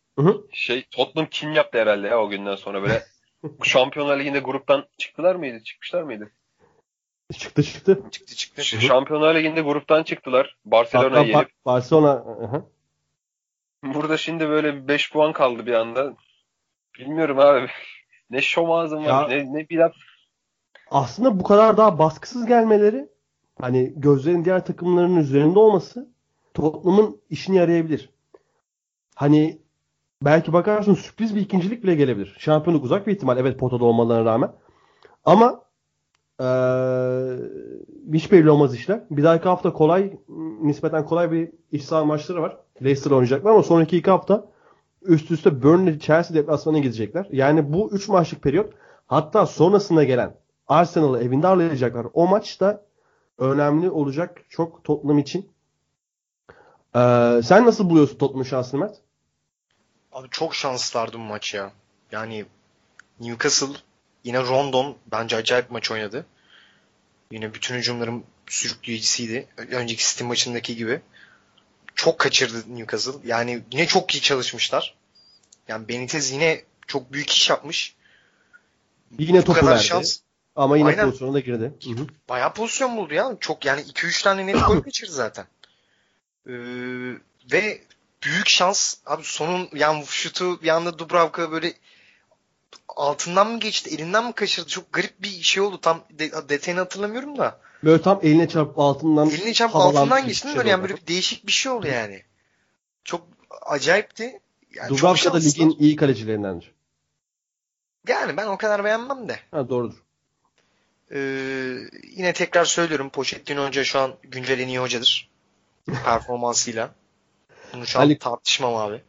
Şey Tottenham kim yaptı herhalde ya o günden sonra böyle. Şampiyonlar Ligi'nde gruptan çıktılar mıydı? Çıkmışlar mıydı? Çıktı çıktı. Çıktı çıktı. Ş- Şampiyonlar Ligi'nde gruptan çıktılar. Barcelona'yı Hatta yenip. Ba- Barcelona hı hı. Burada şimdi böyle 5 puan kaldı bir anda. Bilmiyorum abi. Ne şom ağzım var. Ne, ne bir laf. aslında bu kadar daha baskısız gelmeleri hani gözlerin diğer takımların üzerinde olması Tottenham'ın işini yarayabilir. Hani belki bakarsın sürpriz bir ikincilik bile gelebilir. Şampiyonluk uzak bir ihtimal evet potada olmalarına rağmen. Ama ee, hiç belli olmaz işler. Bir dahaki hafta kolay, nispeten kolay bir iç saha maçları var. Leicester oynayacaklar ama sonraki iki hafta üst üste Burnley, Chelsea deplasmanına gidecekler. Yani bu üç maçlık periyot hatta sonrasında gelen Arsenal'ı evinde ağırlayacaklar. O maç da önemli olacak çok Tottenham için. Ee, sen nasıl buluyorsun Tottenham şansını Mert? Abi çok şanslılardı bu maç ya. Yani Newcastle yine Rondon bence acayip maç oynadı. Yine bütün hücumların sürükleyicisiydi. Önceki City maçındaki gibi. Çok kaçırdı Newcastle. Yani yine çok iyi çalışmışlar. Yani Benitez yine çok büyük iş yapmış. Yine Bu topu verdi. şans Ama yine Aynen. pozisyona da girdi. Hı hı. bayağı pozisyon buldu ya. Çok yani 2-3 tane net gol kaçırdı zaten. Ee, ve büyük şans abi sonun yani şutu bir anda Dubravka böyle altından mı geçti, elinden mi kaçırdı? Çok garip bir şey oldu. Tam de, detayını hatırlamıyorum da. Böyle tam eline çarpıp altından Elini çarpıp altından bir geçti şey böyle yani böyle bir değişik bir şey oldu yani. Çok acayipti. Yani Dubravka da ligin iyi kalecilerindendir. Yani ben o kadar beğenmem de. Ha doğrudur. Ee, yine tekrar söylüyorum Pochettino Hoca şu an güncel en iyi hocadır. Performansıyla. Bunu şu an Ali- tartışmam abi.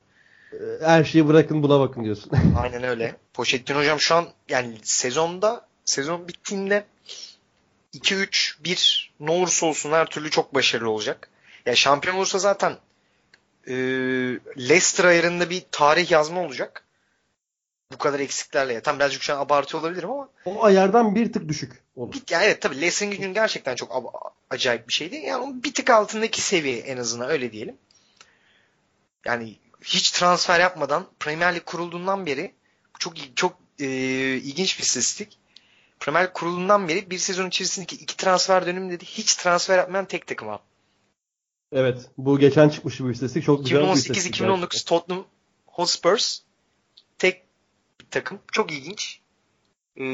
Ee, Her şeyi bırakın buna bakın diyorsun. Aynen öyle. Pochettino hocam şu an yani sezonda sezon bittiğinde 2-3-1 ne olursa olsun her türlü çok başarılı olacak. Ya şampiyon olursa zaten e, Leicester ayarında bir tarih yazma olacak. Bu kadar eksiklerle. Ya, tam birazcık şu an abartıyor olabilirim ama o ayardan bir tık düşük olur. bir, yani evet tabii Leicester'ın gücün gerçekten çok acayip bir şeydi. Yani onun bir tık altındaki seviye en azından öyle diyelim. Yani hiç transfer yapmadan Premier Lig kurulduğundan beri çok çok e, ilginç bir istatistik. Premier Lig kurulduğundan beri bir sezon içerisindeki iki transfer döneminde de hiç transfer yapmayan tek takım abi. Evet. Bu geçen çıkmış bir istatistik. Çok güzel bir istatistik. 2018-2019 Tottenham Hotspurs tek bir takım. Çok ilginç. Ee,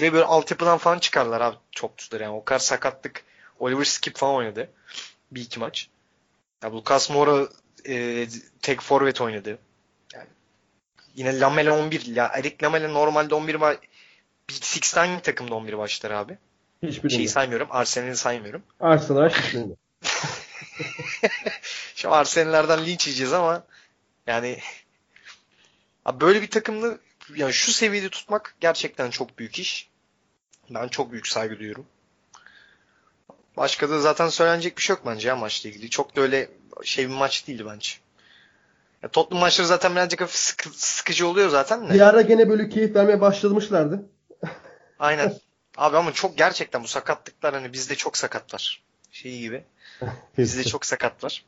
ve böyle altyapıdan falan çıkarlar abi çok tutar yani. O kadar sakatlık. Oliver Skip falan oynadı. Bir iki maç. Ya Lucas Moura e, tek forvet oynadı. Yani yine Lamela 11. Ya Eric Lamela normalde 11 var. Big Six'ten hangi takımda 11 başlar abi? Hiçbirinde. Şeyi saymıyorum. Arsenal'i saymıyorum. Arsenal hiçbirinde. Şu Arsenal'lerden linç yiyeceğiz ama yani abi böyle bir takımda yani şu seviyede tutmak gerçekten çok büyük iş. Ben çok büyük saygı duyuyorum. Başka da zaten söylenecek bir şey yok bence ya maçla ilgili. Çok da öyle şey bir maç değildi bence. Ya Tottenham maçları zaten birazcık hafif sıkı- sıkıcı oluyor zaten de. Bir ara gene böyle keyif vermeye başlamışlardı. Aynen. Abi ama çok gerçekten bu sakatlıklar hani bizde çok sakat var. Şey gibi. Bizde çok sakat var.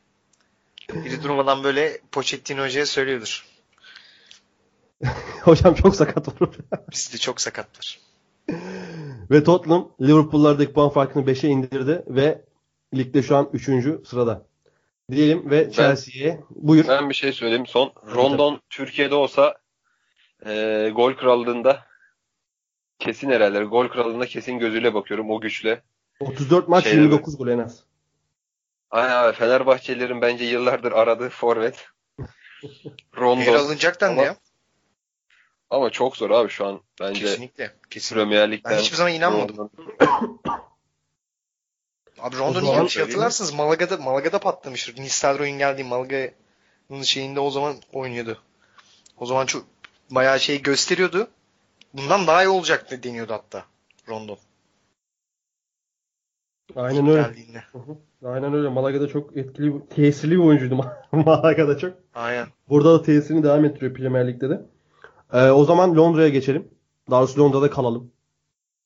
Biri durmadan böyle Pochettino hocaya söylüyordur. Hocam çok sakat var. Bizde çok sakat var. ve Tottenham Liverpool'lardaki puan farkını 5'e indirdi ve ligde şu an 3. sırada. Diyelim ve Chelsea'ye buyur. Ben bir şey söyleyeyim. Son Rondon Türkiye'de olsa e, gol krallığında kesin herhalde. Gol krallığında kesin gözüyle bakıyorum o güçle. 34 maç Şeyde 29 gol en az. Aynen abi Fenerbahçelilerin bence yıllardır aradığı forvet. Yer Rondon. alınacak dendi Ama- ya. Ama çok zor abi şu an bence Kesinlikle. Kesinlikle. Premier Lig'den. Ben hiçbir zaman inanmadım. Abi Rondon'un zaman yanlış söyleyeyim mi? hatırlarsınız Malaga'da Malaga'da patlamıştır. Nistelrooy'un geldiği Malaga'nın şeyinde o zaman oynuyordu. O zaman çok bayağı şey gösteriyordu. Bundan daha iyi olacak deniyordu hatta Rondon. Aynen öyle. Geldiğinde. Aynen öyle. Malaga'da çok etkili, tesirli bir oyuncuydu Malaga'da çok. Aynen. Burada da tesirini devam ettiriyor Premier Lig'de de. Ee, o zaman Londra'ya geçelim. Daha doğrusu Londra'da kalalım.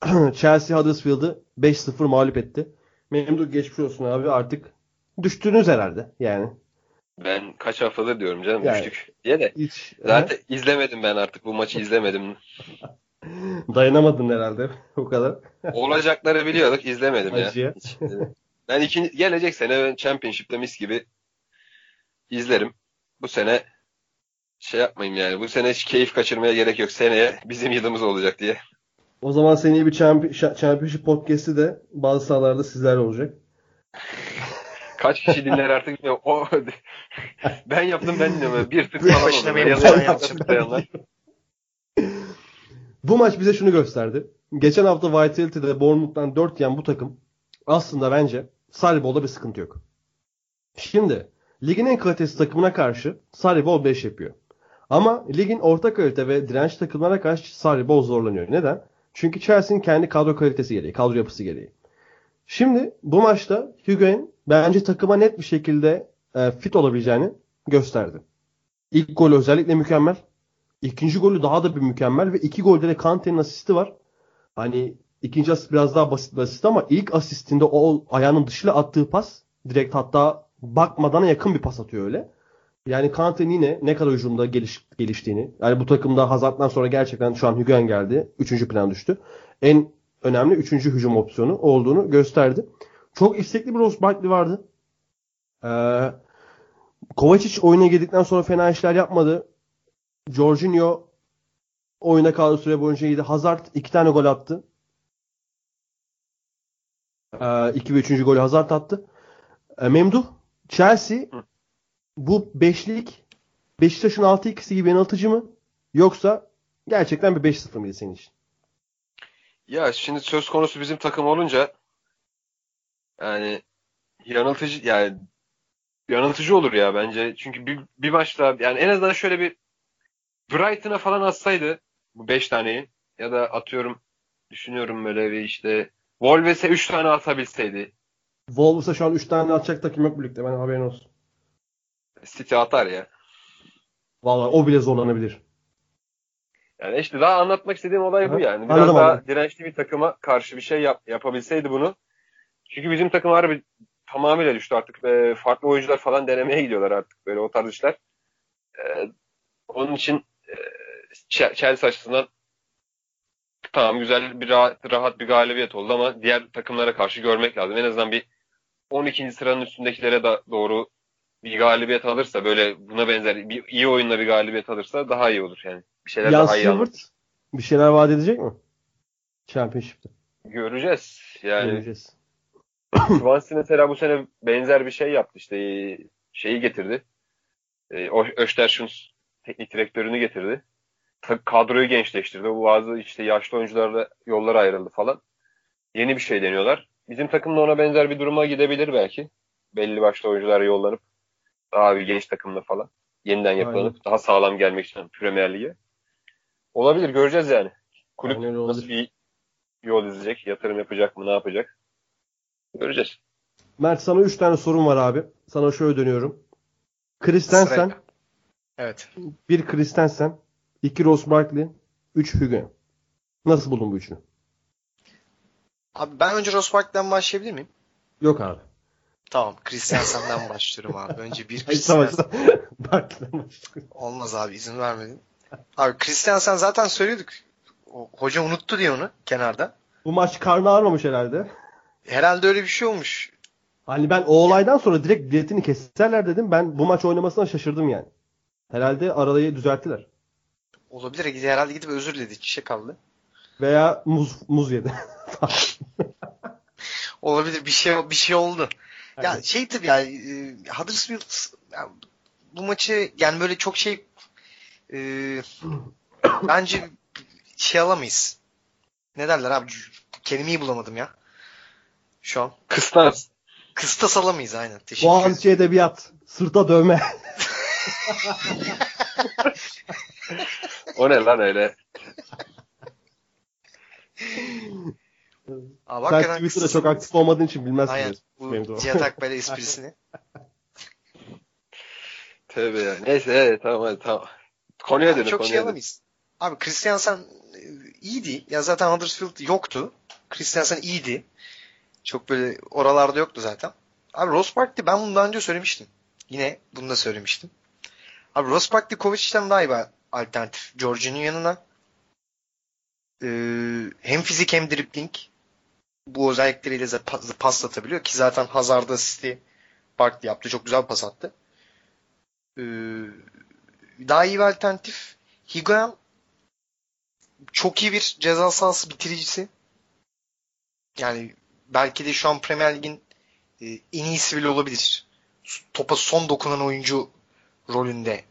Chelsea Huddersfield'ı 5-0 mağlup etti. Memduh geçmiş olsun abi artık düştünüz herhalde yani. Ben kaç haftadır diyorum canım Yani. düştük diye de. Hiç Zaten izlemedim ben artık bu maçı izlemedim. dayanamadın herhalde o kadar. Olacakları biliyorduk izlemedim ya. Acıya. Hiç. Ben ikinci, gelecek sene ben Championship'te mis gibi izlerim. Bu sene şey yapmayayım yani. Bu sene hiç keyif kaçırmaya gerek yok. Seneye bizim yılımız olacak diye. O zaman seneye bir Championship podcast'i de bazı sahalarda sizlerle olacak. Kaç kişi dinler artık bilmiyorum. O, ben yaptım ben dinliyorum. Bir tık falan başına benim falan yaptım. Bu maç bize şunu gösterdi. Geçen hafta Vitality'de Bournemouth'tan 4 yiyen bu takım aslında bence Sarri bir sıkıntı yok. Şimdi ligin en kalitesiz takımına karşı Sarri 5 yapıyor. Ama ligin orta kalite ve direnç takımlara karşı Sarri zorlanıyor. Neden? Çünkü Chelsea'nin kendi kadro kalitesi gereği, kadro yapısı gereği. Şimdi bu maçta Higuain bence takıma net bir şekilde e, fit olabileceğini gösterdi. İlk gol özellikle mükemmel. İkinci golü daha da bir mükemmel ve iki golde de Kante'nin asisti var. Hani ikinci asist biraz daha basit bir asist ama ilk asistinde o ayağının dışıyla attığı pas direkt hatta bakmadana yakın bir pas atıyor öyle. Yani Kante'nin yine ne kadar hücumda geliş, geliştiğini yani bu takımda Hazard'dan sonra gerçekten şu an Hügen geldi. Üçüncü plan düştü. En önemli üçüncü hücum opsiyonu olduğunu gösterdi. Çok istekli bir Ross Barkley vardı. Ee, Kovacic oyuna girdikten sonra fena işler yapmadı. Jorginho oyuna kaldığı süre boyunca iyiydi. Hazard iki tane gol attı. Ee, iki ve üçüncü golü Hazard attı. Ee, Memduh, Chelsea Hı. bu beşlik Beşiktaş'ın 6-2'si gibi yanıltıcı mı? Yoksa gerçekten bir 5-0 mıydı senin için? Ya şimdi söz konusu bizim takım olunca yani yanıltıcı yani yanıltıcı olur ya bence. Çünkü bir, bir maçta yani en azından şöyle bir Brighton'a falan atsaydı bu 5 taneyi ya da atıyorum düşünüyorum böyle bir işte Wolves'e 3 tane atabilseydi Wolves'a şu an 3 tane atacak takım yok birlikte. Ben haberin olsun. City atar ya. Vallahi o bile zorlanabilir. Yani işte daha anlatmak istediğim olay bu yani. Biraz Anladım, daha anladım. dirençli bir takıma karşı bir şey yap, yapabilseydi bunu. Çünkü bizim takım harbi tamamıyla düştü artık. E, farklı oyuncular falan denemeye gidiyorlar artık böyle o tarz işler. E, onun için e, Ch- Chelsea açısından tamam güzel bir rahat, rahat bir galibiyet oldu ama diğer takımlara karşı görmek lazım. En azından bir 12. sıranın üstündekilere da doğru bir galibiyet alırsa böyle buna benzer bir iyi oyunla bir galibiyet alırsa daha iyi olur yani. Bir şeyler Jan daha iyi bir şeyler vaat edecek mi? Championship'te. Göreceğiz. Yani Göreceğiz. Swansea mesela bu sene benzer bir şey yaptı. İşte şeyi getirdi. E, Östersund teknik direktörünü getirdi. Kadroyu gençleştirdi. Bu bazı işte yaşlı oyuncularla yollar ayrıldı falan. Yeni bir şey deniyorlar. Bizim takım da ona benzer bir duruma gidebilir belki. Belli başlı oyuncular yollanıp daha bir genç takımla falan. Yeniden yapılanıp Aynen. daha sağlam gelmek için Premier Lig'e. Olabilir göreceğiz yani. Kulüp Aynen nasıl olabilir. bir yol izleyecek, yatırım yapacak mı, ne yapacak? Göreceğiz. Mert sana 3 tane sorum var abi. Sana şöyle dönüyorum. Christensen, Sırayla. Evet. 1 Christensen, 2 Ross Barkley, 3 Hügün. Nasıl buldun bu üçünü? Abi ben önce Ross Barkley'den başlayabilir miyim? Yok abi. Tamam. Christensen'den başlıyorum abi. Önce bir. Christensen. Barkley'den başlayalım. Olmaz abi izin vermedin. Abi Christensen zaten söylüyorduk. O, hoca unuttu diye onu kenarda. Bu maç karnı ağrımamış herhalde. Herhalde öyle bir şey olmuş. Hani ben o olaydan sonra direkt biletini keserler dedim. Ben bu maç oynamasına şaşırdım yani. Herhalde arayı düzelttiler. Olabilir. Herhalde gidip özür diledi. Çişe kaldı. Veya muz muz yedi. Olabilir. Bir şey bir şey oldu. Ya Aynen. şey tabii yani e, Huddersfield ya, bu maçı yani böyle çok şey e, bence şey alamayız. Ne derler abi? Kelimeyi bulamadım ya. Şu an. Kıstas. Kıstas alamayız aynen. Teşekkür. Boğaziçi Edebiyat. Sırta dövme. O ne lan öyle? Abi Sen Twitter'da çok aktif olmadığın için bilmezsin. Aynen. Bu. Cihat Akbel'e esprisini. Tövbe ya. Neyse evet, tamam hadi tamam. Konuya dönün. çok şey alamayız. Abi Christiansen e, iyiydi. Ya zaten Huddersfield yoktu. Christiansen iyiydi. Çok böyle oralarda yoktu zaten. Abi Ross Barkley ben bunu daha önce söylemiştim. Yine bunu da söylemiştim. Abi Ross Barkley Kovacic'ten daha iyi bir alternatif. George'un yanına. Ee, hem fizik hem dribbling. Bu özellikleriyle pas, pas atabiliyor ki zaten Hazard'da asisti Barkley yaptı. Çok güzel pas attı. Ee, daha iyi bir alternatif. Higuain çok iyi bir ceza sahası bitiricisi. Yani belki de şu an Premier Lig'in e, en iyisi bile olabilir. Topa son dokunan oyuncu rolünde.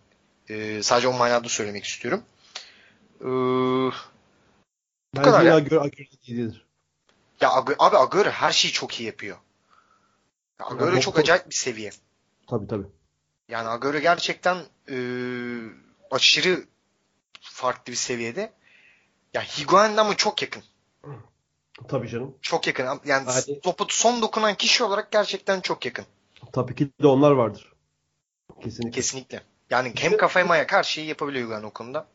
E, sadece o manada söylemek istiyorum. E, bu Bence kadar ya. Agüero, Agüero değildir. Ya Agü- abi Agüero her şeyi çok iyi yapıyor. Ya Agüero çok acayip bir seviye. Tabii tabii. Yani Agüero gerçekten e, aşırı farklı bir seviyede. Ya Higuain'den ama çok yakın. Tabii canım. Çok yakın. Yani Hadi. topu son dokunan kişi olarak gerçekten çok yakın. Tabii ki de onlar vardır. Kesinlikle. Kesinlikle. Yani hem kafaya mayak her şeyi yapabiliyor Higuain o konuda.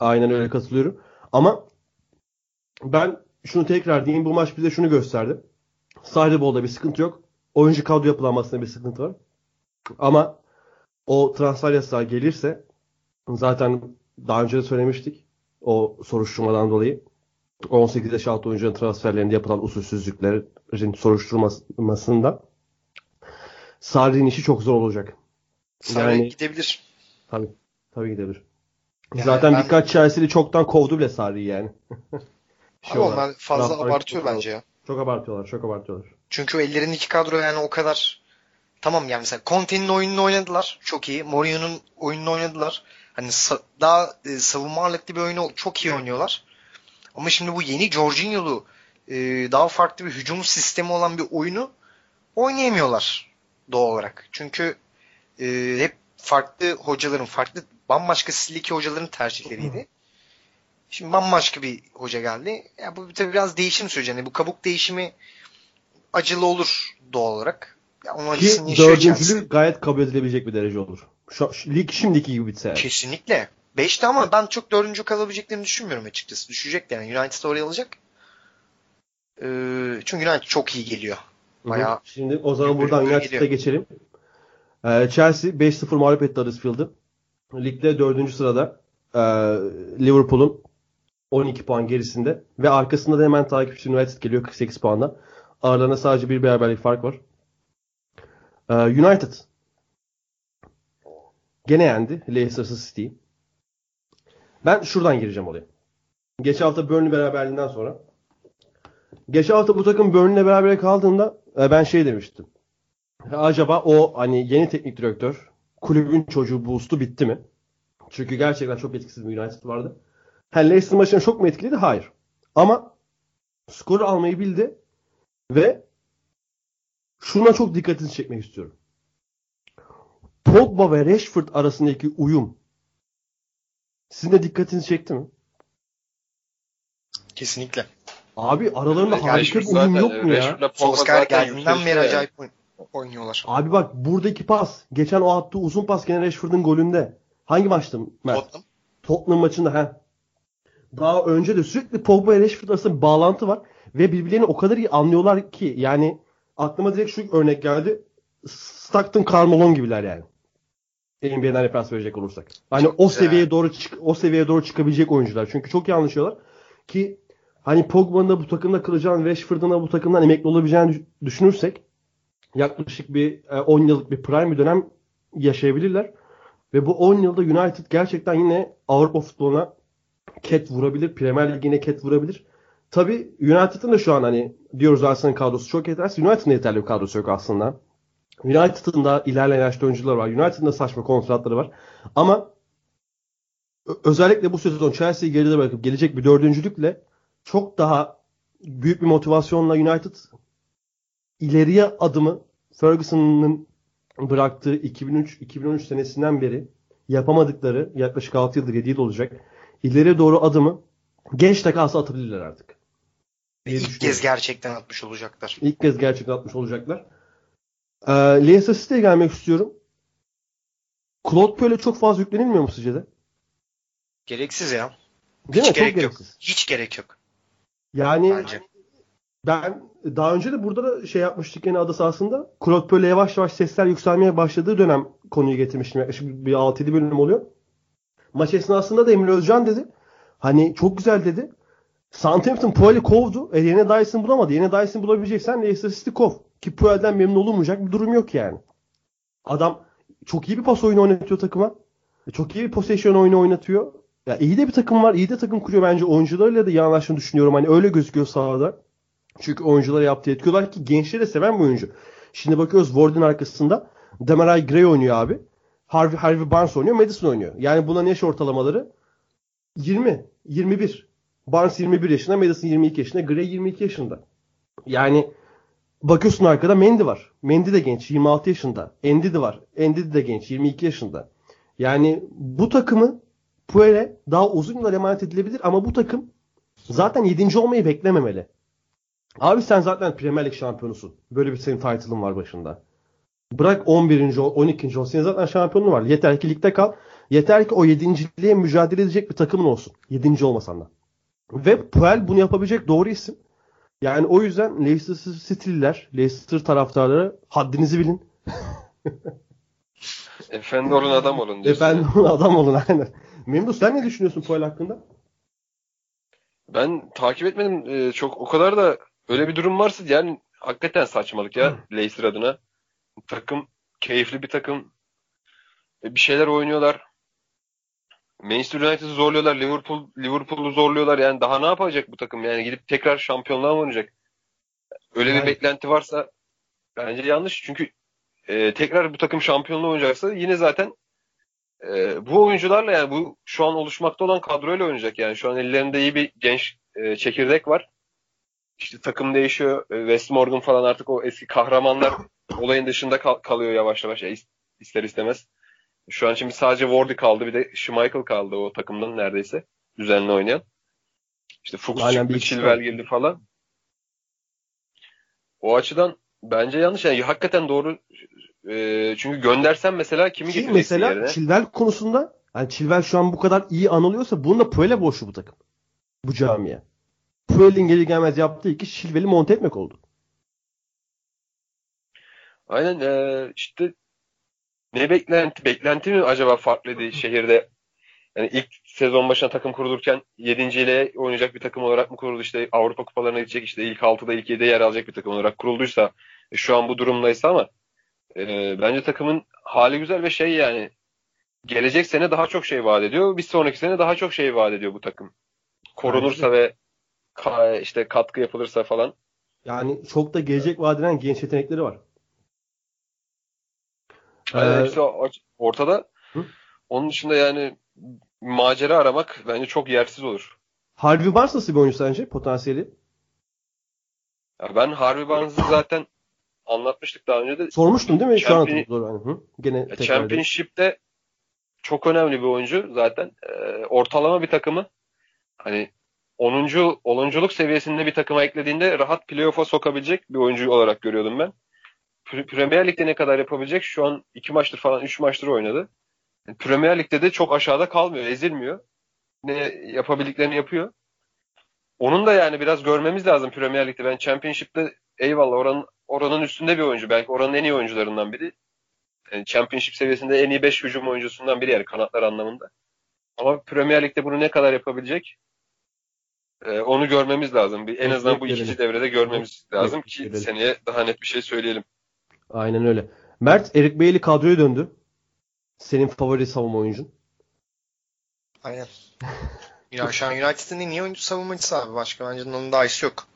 Aynen öyle katılıyorum. Ama ben şunu tekrar diyeyim. Bu maç bize şunu gösterdi. Sahne bolda bir sıkıntı yok. Oyuncu kadro yapılanmasında bir sıkıntı var. Ama o transfer yasağı gelirse zaten daha önce de söylemiştik. O soruşturmadan dolayı 18 yaş altı oyuncuların transferlerinde yapılan usulsüzlüklerin soruşturulmasında Sarri'nin işi çok zor olacak. Sarri Yani- gidebilir. Tabii. Tabii gidebilir. Yani Zaten ben- birkaç Chelsea'li çoktan kovdu bile Sarri'yi yani. Abi onlar fazla abartıyor çok- bence ya. Çok abartıyorlar, çok abartıyorlar. Çünkü ellerindeki kadro yani o kadar tamam yani mesela Conte'nin oyununu oynadılar. Çok iyi. Mourinho'nun oyununu oynadılar. Hani daha e, savunma ağırlıklı bir oyunu çok iyi oynuyorlar. Ama şimdi bu yeni Jorginho'lu e, daha farklı bir hücum sistemi olan bir oyunu oynayamıyorlar doğal olarak. Çünkü e, hep farklı hocaların, farklı bambaşka stildeki hocaların tercihleriydi. Şimdi bambaşka bir hoca geldi. Ya bu tabii biraz değişim süreci. Yani bu kabuk değişimi acılı olur doğal olarak. Ya Ki dördüncülük gayet kabul edilebilecek bir derece olur. Şu, şu- lig şimdiki gibi bitse. Kesinlikle. Beşte ama ben çok dördüncü kalabileceklerini düşünmüyorum açıkçası. Düşecek yani. United oraya alacak. Ee, çünkü United çok iyi geliyor. Bayağı Şimdi o zaman buradan United'a geçelim. Ee, Chelsea 5-0 mağlup etti Huddersfield'ı. Ligde dördüncü sırada ee, Liverpool'un 12 puan gerisinde ve arkasında da hemen takipçi United geliyor 48 puanla. Aralarında sadece bir beraberlik fark var. Ee, United gene yendi Leicester City'yi. Ben şuradan gireceğim olaya. Geçen hafta Burnley beraberliğinden sonra. Geçen hafta bu takım Burnley'le beraber kaldığında e, ben şey demiştim. Acaba o hani yeni teknik direktör kulübün çocuğu boost'u bitti mi? Çünkü gerçekten çok etkisiz bir United vardı. Ha, Leicester maçına çok mu etkiledi? Hayır. Ama skoru almayı bildi ve şuna çok dikkatinizi çekmek istiyorum. Pogba ve Rashford arasındaki uyum sizin de dikkatinizi çekti mi? kesinlikle. Abi aralarında Yani harika bir Rashford uyum yok mu ya? Solskjaer geldiğinden beri acayip oyn- oynuyorlar. Abi bak buradaki pas. Geçen o attığı uzun pas gene Rashford'un golünde. Hangi maçtı Mert? Tottenham. Tottenham maçında ha. Daha önce de sürekli Pogba ile Rashford arasında bir bağlantı var. Ve birbirlerini o kadar iyi anlıyorlar ki. Yani aklıma direkt şu örnek geldi. Stockton Carmelo gibiler yani. NBA'den referans verecek olursak. Hani o seviyeye doğru çık o seviyeye doğru çıkabilecek oyuncular. Çünkü çok iyi anlaşıyorlar. Ki hani Pogba'nın da bu takımda kalacağını, Rashford'un da bu takımdan emekli olabileceğini düş- düşünürsek yaklaşık bir e, 10 yıllık bir prime bir dönem yaşayabilirler. Ve bu 10 yılda United gerçekten yine Avrupa futboluna ket vurabilir. Premier Ligi'ne ket vurabilir. Tabi United'ın da şu an hani diyoruz Arsenal'ın kadrosu çok yetersiz. United'ın yeterli bir kadrosu yok aslında. United'ın da ilerleyen yaşta oyuncular var. United'ın da saçma kontratları var. Ama özellikle bu sezon Chelsea'yi geride bırakıp gelecek bir dördüncülükle çok daha büyük bir motivasyonla United ileriye adımı Ferguson'ın bıraktığı 2003-2013 senesinden beri yapamadıkları yaklaşık 6 yıldır 7 yıl olacak ileriye doğru adımı genç takası atabilirler artık. Diye İlk kez gerçekten atmış olacaklar. İlk kez gerçekten atmış olacaklar. Ee, Leicester City'ye gelmek istiyorum. Claude Puel'e çok fazla yüklenilmiyor mu sizce de? Gereksiz ya. Değil Hiç mi? Çok gerek yok. gereksiz. Hiç gerek yok Yani bence. ben daha önce de burada da şey yapmıştık yine adı sahasında. Claude Puel'e yavaş yavaş sesler yükselmeye başladığı dönem konuyu getirmiştim. Yaklaşık bir 6-7 bölüm oluyor. Maç esnasında da Emre Özcan dedi. Hani çok güzel dedi. Southampton Puel'i kovdu. E yine Dyson bulamadı. Yine Dyson bulabileceksen Leicester kov. Ki Puel'den memnun olunmayacak bir durum yok yani. Adam çok iyi bir pas oyunu oynatıyor takıma. E, Çok iyi bir possession oyunu oynatıyor. Ya iyi de bir takım var. iyi de takım kuruyor bence. Oyuncularıyla da iyi düşünüyorum. Hani öyle gözüküyor sahada. Çünkü oyunculara yaptığı etkiyorlar ki gençleri de seven bir oyuncu. Şimdi bakıyoruz Ward'un arkasında Demarai Gray oynuyor abi. Harvey, Harvey Barnes oynuyor. Madison oynuyor. Yani bunların yaş ortalamaları 20, 21. Barnes 21 yaşında, Madison 22 yaşında, Gray 22 yaşında. Yani bakıyorsun arkada Mendy var. Mendy de genç, 26 yaşında. Endi de var. Endi de genç, 22 yaşında. Yani bu takımı Puel'e daha uzun yıllar emanet edilebilir ama bu takım zaten 7. olmayı beklememeli. Abi sen zaten Premier Lig şampiyonusun. Böyle bir senin title'ın var başında. Bırak 11. ol, 12. ol. Senin zaten şampiyonun var. Yeter ki ligde kal. Yeter ki o 7.liğe mücadele edecek bir takımın olsun. 7. olmasan da. Ve Puel bunu yapabilecek doğru isim. Yani o yüzden Leicester City'liler, Leicester taraftarları haddinizi bilin. Efendi olun adam olun diyorsun. Efendim adam olun aynen. Memduh sen ne düşünüyorsun Puel hakkında? Ben takip etmedim ee, çok o kadar da öyle bir durum varsa yani hakikaten saçmalık ya Leicester adına. Takım keyifli bir takım. E, bir şeyler oynuyorlar. Manchester United'ı zorluyorlar. Liverpool Liverpool'u zorluyorlar. Yani daha ne yapacak bu takım? Yani gidip tekrar şampiyonluğa mı oynayacak? Öyle Yani- bir beklenti varsa bence yanlış. Çünkü e, tekrar bu takım şampiyonluğa oynayacaksa yine zaten e, bu oyuncularla yani bu şu an oluşmakta olan kadroyla oynayacak. Yani şu an ellerinde iyi bir genç e, çekirdek var. İşte takım değişiyor. E, Wes Morgan falan artık o eski kahramanlar olayın dışında kal- kalıyor yavaş yavaş. Ya, is- ister istemez. Şu an şimdi sadece Wardy kaldı. Bir de Schmeichel kaldı o takımdan neredeyse. Düzenli oynayan. İşte Fuchs Aynen, çıktı, Chilwell girdi falan. O açıdan bence yanlış. Yani hakikaten doğru. E, çünkü göndersen mesela kimi Ki getireceksin mesela yerine? Chilwell konusunda yani Chilwell şu an bu kadar iyi anılıyorsa bunun da Puel'e borçlu bu takım. Bu camiye. Puel'in gelir gelmez yaptığı iki Chilwell'i monte etmek oldu. Aynen eee, işte ne beklenti beklenti mi acaba farklıydı şehirde? Yani ilk sezon başına takım kurulurken 7. ile oynayacak bir takım olarak mı kuruldu? İşte Avrupa kupalarına gidecek işte ilk 6'da ilk 7'de yer alacak bir takım olarak kurulduysa e, şu an bu durumdaysa ama eee, bence takımın hali güzel ve şey yani gelecek sene daha çok şey vaat ediyor. Bir sonraki sene daha çok şey vaat ediyor bu takım. Korunursa ve ka- işte katkı yapılırsa falan. Yani çok da gelecek vaat eden genç yetenekleri var. Aynen Ee, işte ortada. Hı? Onun dışında yani macera aramak bence çok yersiz olur. Harvey Barnes nasıl bir oyuncu sence potansiyeli? Ya ben Harvey Barnes'ı zaten anlatmıştık daha önce de. Sormuştun değil mi? Şu an. Doğru. Hı? Gene tekrar edeyim. Championship'te çok önemli bir oyuncu zaten. Ee, ortalama bir takımı hani 10. 10'unculuk seviyesinde bir takıma eklediğinde rahat playoff'a sokabilecek bir oyuncu olarak görüyordum ben. Pre- Premier Lig'de ne kadar yapabilecek? Şu an 2 maçtır falan 3 maçtır oynadı. Premier Lig'de de çok aşağıda kalmıyor, ezilmiyor. Ne yapabildiklerini yapıyor. Onun da yani biraz görmemiz lazım Premier Lig'de. Ben Championship'te eyvallah oranın oranın üstünde bir oyuncu. Belki oranın en iyi oyuncularından biri. Yani Championship seviyesinde en iyi 5 hücum oyuncusundan biri yani kanatlar anlamında. Ama Premier Lig'de bunu ne kadar yapabilecek? Ee, onu görmemiz lazım. Bir, en azından bu ikinci devrede görmemiz lazım ki seneye daha net bir şey söyleyelim. Aynen öyle. Mert, Eric Bailey kadroya döndü. Senin favori savunma oyuncun. Aynen. Ya şu an United'ın en iyi oyuncu savunmacısı abi. Başka bence onun daha iyisi yok.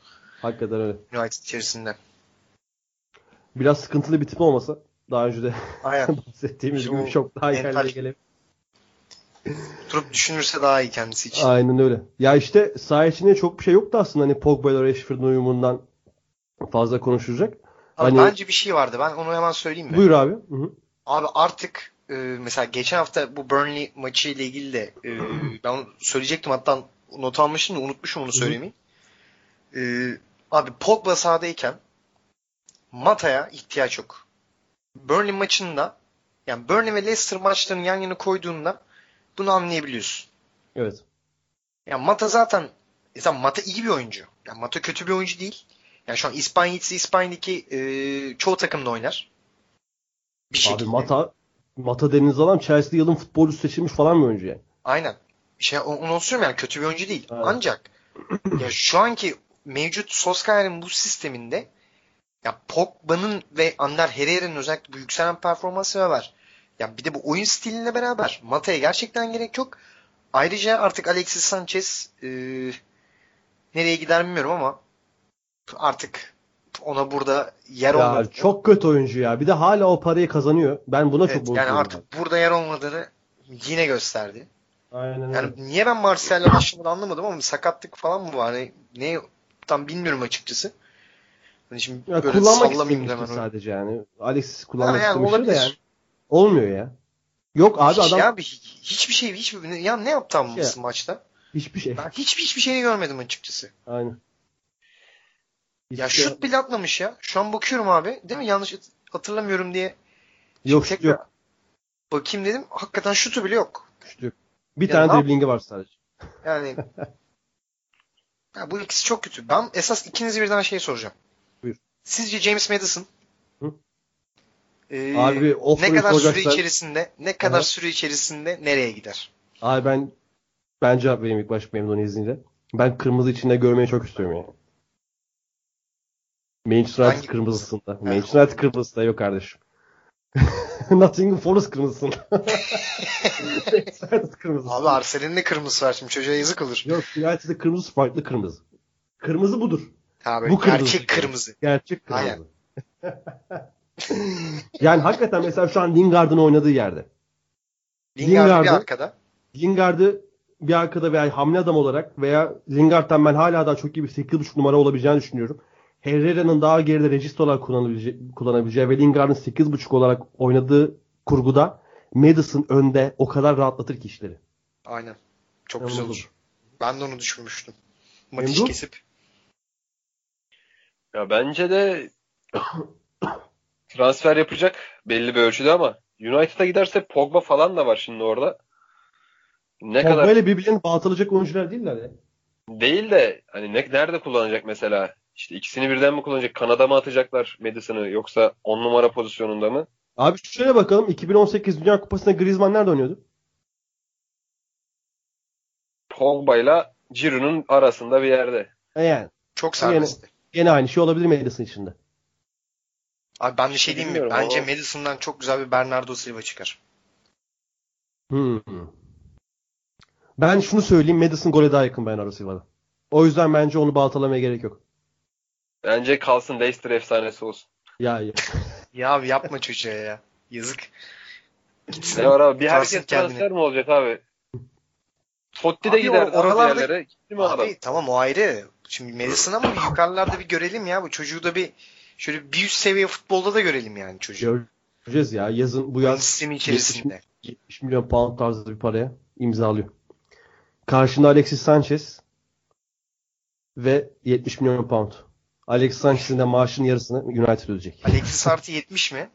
Hakikaten öyle. United içerisinde. Biraz sıkıntılı bir tip olmasa daha önce de Aynen. bahsettiğimiz İşte gibi çok daha iyi mental- gelebilir. Durup düşünürse daha iyi kendisi için. Aynen öyle. Ya işte saha içinde çok bir şey yoktu aslında hani Pogba ile Rashford'un uyumundan fazla konuşulacak. Hani bence bir şey vardı. Ben onu hemen söyleyeyim mi? buyur abi. Hı hı. Abi artık e, mesela geçen hafta bu Burnley maçı ile ilgili de e, ben söyleyecektim hatta not almıştım da unutmuşum onu söylemeyi. E, abi Pogba sahadayken Mata'ya ihtiyaç yok. Burnley maçında yani Burnley ve Leicester maçlarını yan yana koyduğunda bunu anlayabiliyorsun. Evet. Yani Mata zaten mesela Mata iyi bir oyuncu. Yani Mata kötü bir oyuncu değil. Yani şu an İspanya gitse İspanya'daki e, çoğu takımda oynar. Bir şekilde. Abi Mata Mata deniz adam Chelsea'de yılın futbolcusu seçilmiş falan bir oyuncu yani. Aynen. Şey, onu söylüyorum yani kötü bir oyuncu değil. Evet. Ancak ya şu anki mevcut Solskjaer'in bu sisteminde ya Pogba'nın ve Ander Herrera'nın özellikle bu yükselen performansı var. Ya bir de bu oyun stiliyle beraber Mata'ya gerçekten gerek yok. Ayrıca artık Alexis Sanchez e, nereye gider bilmiyorum ama artık ona burada yer Ya olmadı. çok kötü oyuncu ya. Bir de hala o parayı kazanıyor. Ben buna Evet, çok yani bozuyorum. artık burada yer olmadığını yine gösterdi. Aynen öyle. Yani niye ben Martial'le başlamadı anlamadım ama sakatlık falan mı var? Hani ne tam bilmiyorum açıkçası. Hani şimdi Ya böyle kullanmak sallamayayım demem. sadece yani. Alexis kullanmak Ha, yani istemiştir de yani. Olmuyor ya. Yok abi Hiç adam ya bir, hiçbir şey hiçbir ya ne yaptı Şey- maçta? hiçbir şey. Ben hiçbir hiçbir şeyini görmedim açıkçası. Aynen. Ya şey- şut bile atmamış ya. Şu an bakıyorum abi. Değil mi? Yanlış hatırlamıyorum diye. yok Şimdi şut yok. Bakayım dedim. Hakikaten şutu bile yok. Şut yok. Bir Ya tane driblingi var sadece. Yani ya bu ikisi çok kötü. Ben esas ikinizi birden şey soracağım. Buyur. Sizce James Madison Hı? Ee, Abi ne kadar süre olacaksa- içerisinde ne kadar Aha. süre içerisinde nereye gider? Abi ben ben cevap vereyim ilk baş memnun izniyle. Ben kırmızı içinde görmeyi çok istiyorum yani. Manchester United Hangi kırmızısında. Manchester United kırmızısında yok kardeşim. Nottingham Forest kırmızısında. United kırmızısı. Abi Arsenal'in de kırmızısı var şimdi çocuğa yazık olur. Yok United'da kırmızı farklı kırmızı. Kırmızı budur. Abi Bu kırmızı. gerçek kırmızı. Gerçek kırmızı. Yani hakikaten mesela şu an Lingard'ın oynadığı yerde. Lingard bir arkada. Lingard'ı bir arkada veya hamle adam olarak veya Lingard'dan ben hala daha çok iyi bir 8.5 numara olabileceğini düşünüyorum. Herrera'nın daha geride regist olarak kullanabileceği, kullanabileceği ve Lingard'ın 8.5 olarak oynadığı kurguda Madison önde o kadar rahatlatır ki işleri. Aynen. Çok Memnun güzel oldum. olur. Ben de onu düşünmüştüm. Memnun? kesip. Ya bence de transfer yapacak belli bir ölçüde ama United'a giderse Pogba falan da var şimdi orada. Ne Pogba kadar ile birbirlerini bağlatılacak oyuncular değiller ya. değil de hani ne, nerede kullanacak mesela? İşte ikisini birden mi kullanacak? Kanada mı atacaklar Madison'ı yoksa 10 numara pozisyonunda mı? Abi şöyle bakalım 2018 Dünya Kupası'nda Griezmann nerede oynuyordu? Pogba'yla Giroud'un arasında bir yerde. E yani Çok Yani- serbestti. gene aynı şey olabilir Madison içinde. Abi ben bir şey diyeyim mi? Bilmiyorum Bence ama- Madison'dan çok güzel bir Bernardo Silva çıkar. Hmm. Ben şunu söyleyeyim Madison gole daha yakın Bernardo Silva'da. O yüzden bence onu baltalamaya gerek yok. Bence kalsın Leicester efsanesi olsun. Ya ya. Ya abi yapma çocuğa ya. Yazık. Gitsin. Ne var abi? Bir herkes kendini. transfer mi olacak abi? Totti de Abi gider oralarda-. Gitti mi adam? Abi tamam o ayrı. Şimdi Madison ama bir yukarılarda bir görelim ya. Bu çocuğu da bir şöyle bir üst seviye futbolda da görelim yani çocuğu. Göreceğiz ya. Yazın bu yaz sistemi içerisinde. 70 milyon pound tarzı bir paraya imzalıyor. Karşında Alexis Sanchez ve 70 milyon pound. Alexis Sanchez'in de maaşının yarısını United ödeyecek. Alexis artı 70 mi?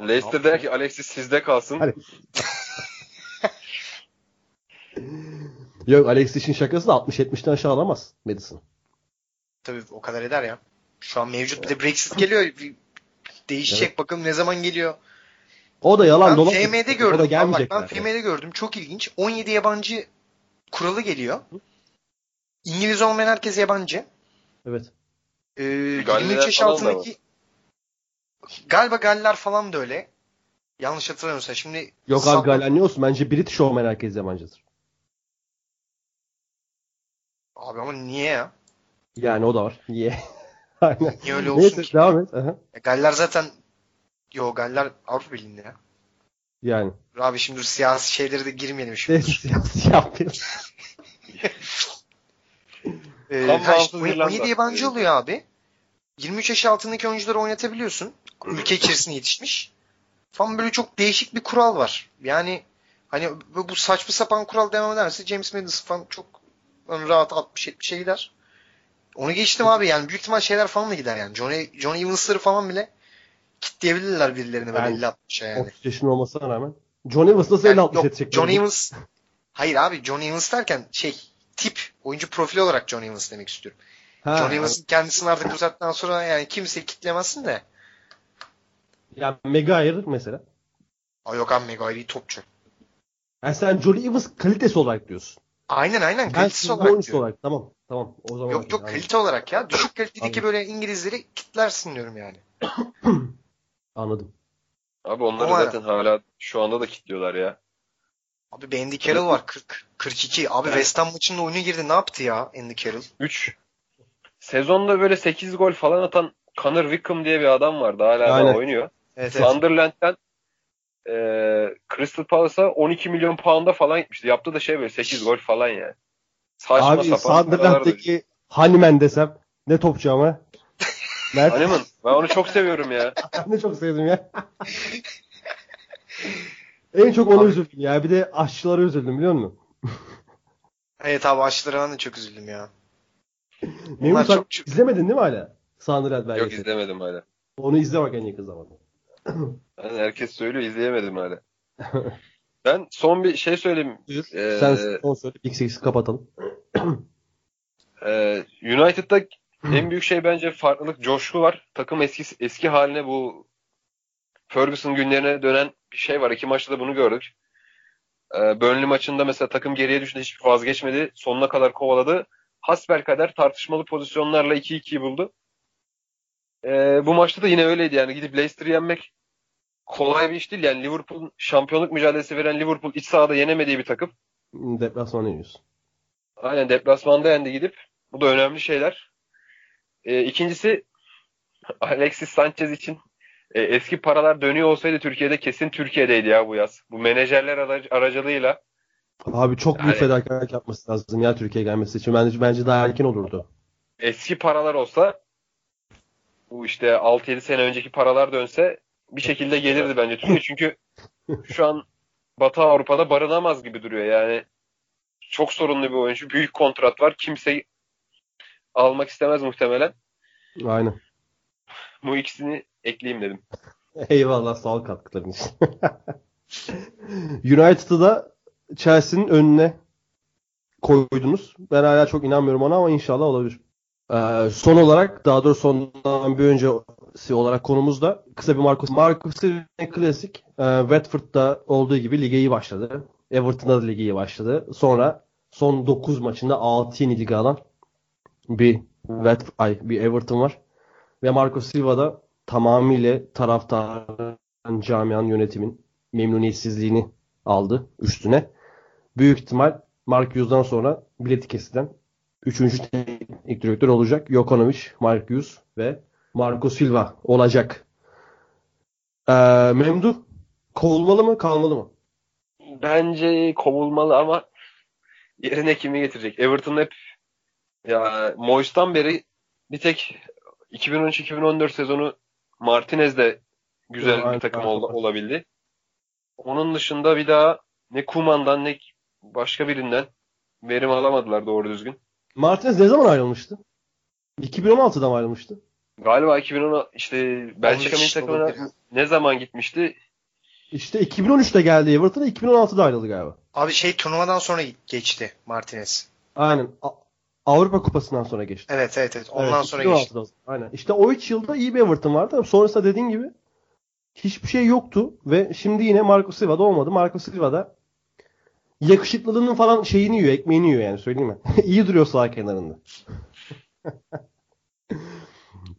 Leicester der ki Alexis sizde kalsın. Hadi. Yok Alexis için şakası da 60-70'ten aşağı alamaz Madison. Tabii o kadar eder ya. Şu an mevcut bir de Brexit geliyor. Bir Değişecek bakalım ne zaman geliyor. O da yalan Ben dolan. FM'de O da gördüm. Bak, gelmeyecek. ben. FM'de gördüm. Çok ilginç. 17 yabancı kuralı geliyor. İngiliz olmayan herkes yabancı. Evet. Ee, Galler 23 yaş falan da altındaki galiba Galler falan da öyle. Yanlış hatırlamıyorsam. Şimdi Yok Salla- abi Galen ne olsun? Bence British olmayan herkes yabancıdır. Abi ama niye ya? Yani o da var. Niye? Aynen. Niye öyle olsun Neyse ki? devam et. Aha. E, Galler zaten Yo Galler Avrupa Birliği'nde ya. Yani. Abi şimdi dur siyasi şeylere de girmeyelim şimdi. Neyse siyasi yapayım. Ee, ha, işte bağımsız 17 İrlanda. yabancı oluyor abi. 23 yaş altındaki oyuncuları oynatabiliyorsun. Ülke içerisinde yetişmiş. Falan böyle çok değişik bir kural var. Yani hani bu bu saçma sapan kural devam ederse James Madison falan çok hani rahat 60-70'e gider. Onu geçtim abi yani büyük ihtimal şeyler falan da gider yani. Johnny, Johnny Evans'ları falan bile kitleyebilirler birilerini böyle Ben- 50-60'a yani. 30 yaşında olmasına rağmen. John Evans nasıl Yani 50-60 yok, edecek? John Evans Hayır abi John Evans derken şey tip oyuncu profili olarak John Evans demek istiyorum. Ha, John Evans'ın kendisini artık bu saatten sonra yani kimse kitlemezsin de. Yani Maguire mesela. Aa yok abi Maguire topçu. Yani sen Johnny Evans kalitesi olarak diyorsun. Aynen aynen kalitesi olarak diyorum. olarak. Tamam. Tamam. O zaman Yok yok anladım. kalite olarak ya. Düşük kalitedeki böyle İngilizleri kitlersin diyorum yani. Anladım. Abi onları Ama- zaten hala şu anda da kilitliyorlar ya. Abi Andy Carroll var 40 42. Abi West Ham maçında oyuna girdi ne yaptı ya Andy Carroll? 3 sezonda böyle 8 gol falan atan Connor Wickham diye bir adam vardı. Hala Aynen. da oynuyor. Evet, evet. Sunderland'den e, Crystal Palace'a 12 milyon pound'a falan gitmişti. Yaptığı da şey böyle 8 gol falan yani. Saçma Abi sapan. Sunderland'deki Hanimen desem ne topçu ama. Mert Hanımın ben onu çok seviyorum ya. ben de çok sevdim ya. en çok ona Abi- üzüldüm ya. Bir de aşçılara üzüldüm biliyor musun? Evet abi aşçılara ben de çok üzüldüm ya. Memur sen çok- izlemedin değil mi hala? Yok belgeseli. izlemedim hala. Onu izle bak en yakın zamanda. Yani herkes söylüyor izleyemedim hala. Ben son bir şey söyleyeyim. Ee, Sen son söyle. Six'i kapatalım. Ee, United'da en büyük şey bence farklılık, coşku var. Takım eski eski haline bu Ferguson günlerine dönen bir şey var. İki maçta da bunu gördük. Ee, Burnley maçında mesela takım geriye düşünce hiç vazgeçmedi. Sonuna kadar kovaladı. Hasbelkader tartışmalı pozisyonlarla 2-2'yi buldu. Ee, bu maçta da yine öyleydi yani. Gidip Leicester'ı yenmek kolay bir iş değil. Yani Liverpool şampiyonluk mücadelesi veren Liverpool iç sahada yenemediği bir takım. Deplasmana iniyorsun. Aynen deplasmanda yendi gidip. Bu da önemli şeyler. Ee, ikincisi Alexis Sanchez için e, eski paralar dönüyor olsaydı Türkiye'de kesin Türkiye'deydi ya bu yaz. Bu menajerler ara- aracılığıyla Abi çok büyük Yani- fedakarlık yapması lazım ya Türkiye'ye gelmesi için. Bence, bence daha erken olurdu. eski paralar olsa bu işte 6-7 sene önceki paralar dönse bir şekilde gelirdi bence Türkiye. Çünkü şu an Batı Avrupa'da barınamaz gibi duruyor yani. Çok sorunlu bir oyuncu. Büyük kontrat var. Kimse almak istemez muhtemelen. Aynen. Bu ikisini ekleyeyim dedim. Eyvallah sağ ol katkıların için. United'ı da Chelsea'nin önüne koydunuz. Ben hala çok inanmıyorum ona ama inşallah olabilir. Ee, son olarak daha doğrusu sondan bir öncesi olarak konumuzda kısa bir Marcus. Marcus Silva'nın klasik e, Watford'da olduğu gibi lige iyi başladı. Everton'da da lige iyi başladı. Sonra son 9 maçında 6 yenilgi alan bir Watford, ay, bir Everton var. Ve Marco Silva da tamamıyla taraftarın, camianın, yönetimin memnuniyetsizliğini aldı üstüne. Büyük ihtimal Mark Hughes'dan sonra bileti kesilen 3. teknik direktör olacak. Jokanovic, Mark Hughes ve Marco Silva olacak. Ee, Memduh kovulmalı mı kalmalı mı? Bence kovulmalı ama yerine kimi getirecek? Everton hep ya Moyes'tan beri bir tek 2013-2014 sezonu Martinez'de güzel Aynen, bir takım ol- olabildi. Onun dışında bir daha ne Kuman'dan ne başka birinden verim alamadılar doğru düzgün. Martinez ne zaman ayrılmıştı? 2016'da mı ayrılmıştı? Galiba 2010 işte Belçika milli 15 takımına ne zaman gitmişti? İşte 2013'te geldi Everton'a 2016'da ayrıldı galiba. Abi şey turnuvadan sonra geçti Martinez. Aynen. Avrupa Kupası'ndan sonra geçti. Evet evet evet. Ondan Evet, sonra 2016'da geçti. zaman. Aynen. İşte o 3 yılda iyi bir Everton vardı sonrasında dediğin gibi hiçbir şey yoktu ve şimdi yine Marco Silva'da olmadı. Marco Silva'da yakışıklılığının falan şeyini yiyor, ekmeğini yiyor yani söyleyeyim mi? iyi duruyor sağ kenarında.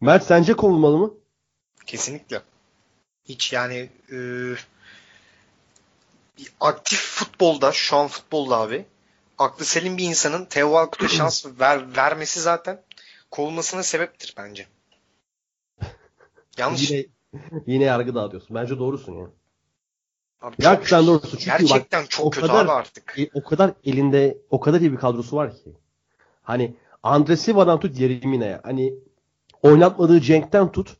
Mert sence kovulmalı mı? Kesinlikle. Hiç yani e, aktif futbolda şu an futbolda abi aklı selim bir insanın Theo Walcott'a şans ver, vermesi zaten kovulmasına sebeptir bence. Yanlış. Yine yine yargı dağıtıyorsun. Bence doğrusun ya. Abi Ya çok- sen doğrusun. Çünkü bak, gerçekten çok o kötü kadar- abi artık. E, o kadar elinde o kadar iyi bir kadrosu var ki. Hani Andre Silva'dan tut Yerimine'ye. Hani oynatmadığı Cenk'ten tut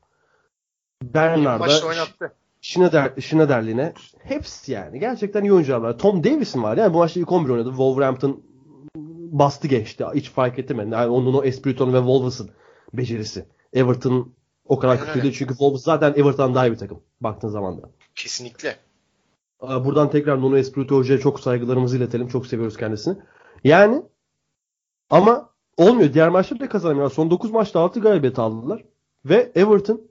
Bernard'a, oynattı. Schneider, Schneiderlin'e hepsi yani. Gerçekten iyi oyuncular var. Tom Davis'in var. Yani bu maçta ilk 11 oynadı. Wolverhampton bastı geçti. Hiç fark ettim. Yani onun o Espiriton ve Wolves'ın becerisi. Everton o kadar kötü değil. Çünkü Wolves zaten Everton'dan daha iyi bir takım. Baktığın zaman da. Kesinlikle. Buradan tekrar Nuno Espirito Hoca'ya çok saygılarımızı iletelim. Çok seviyoruz kendisini. Yani ama olmuyor. Diğer maçları da kazanamıyorlar. Son 9 maçta 6 galibiyet aldılar. Ve Everton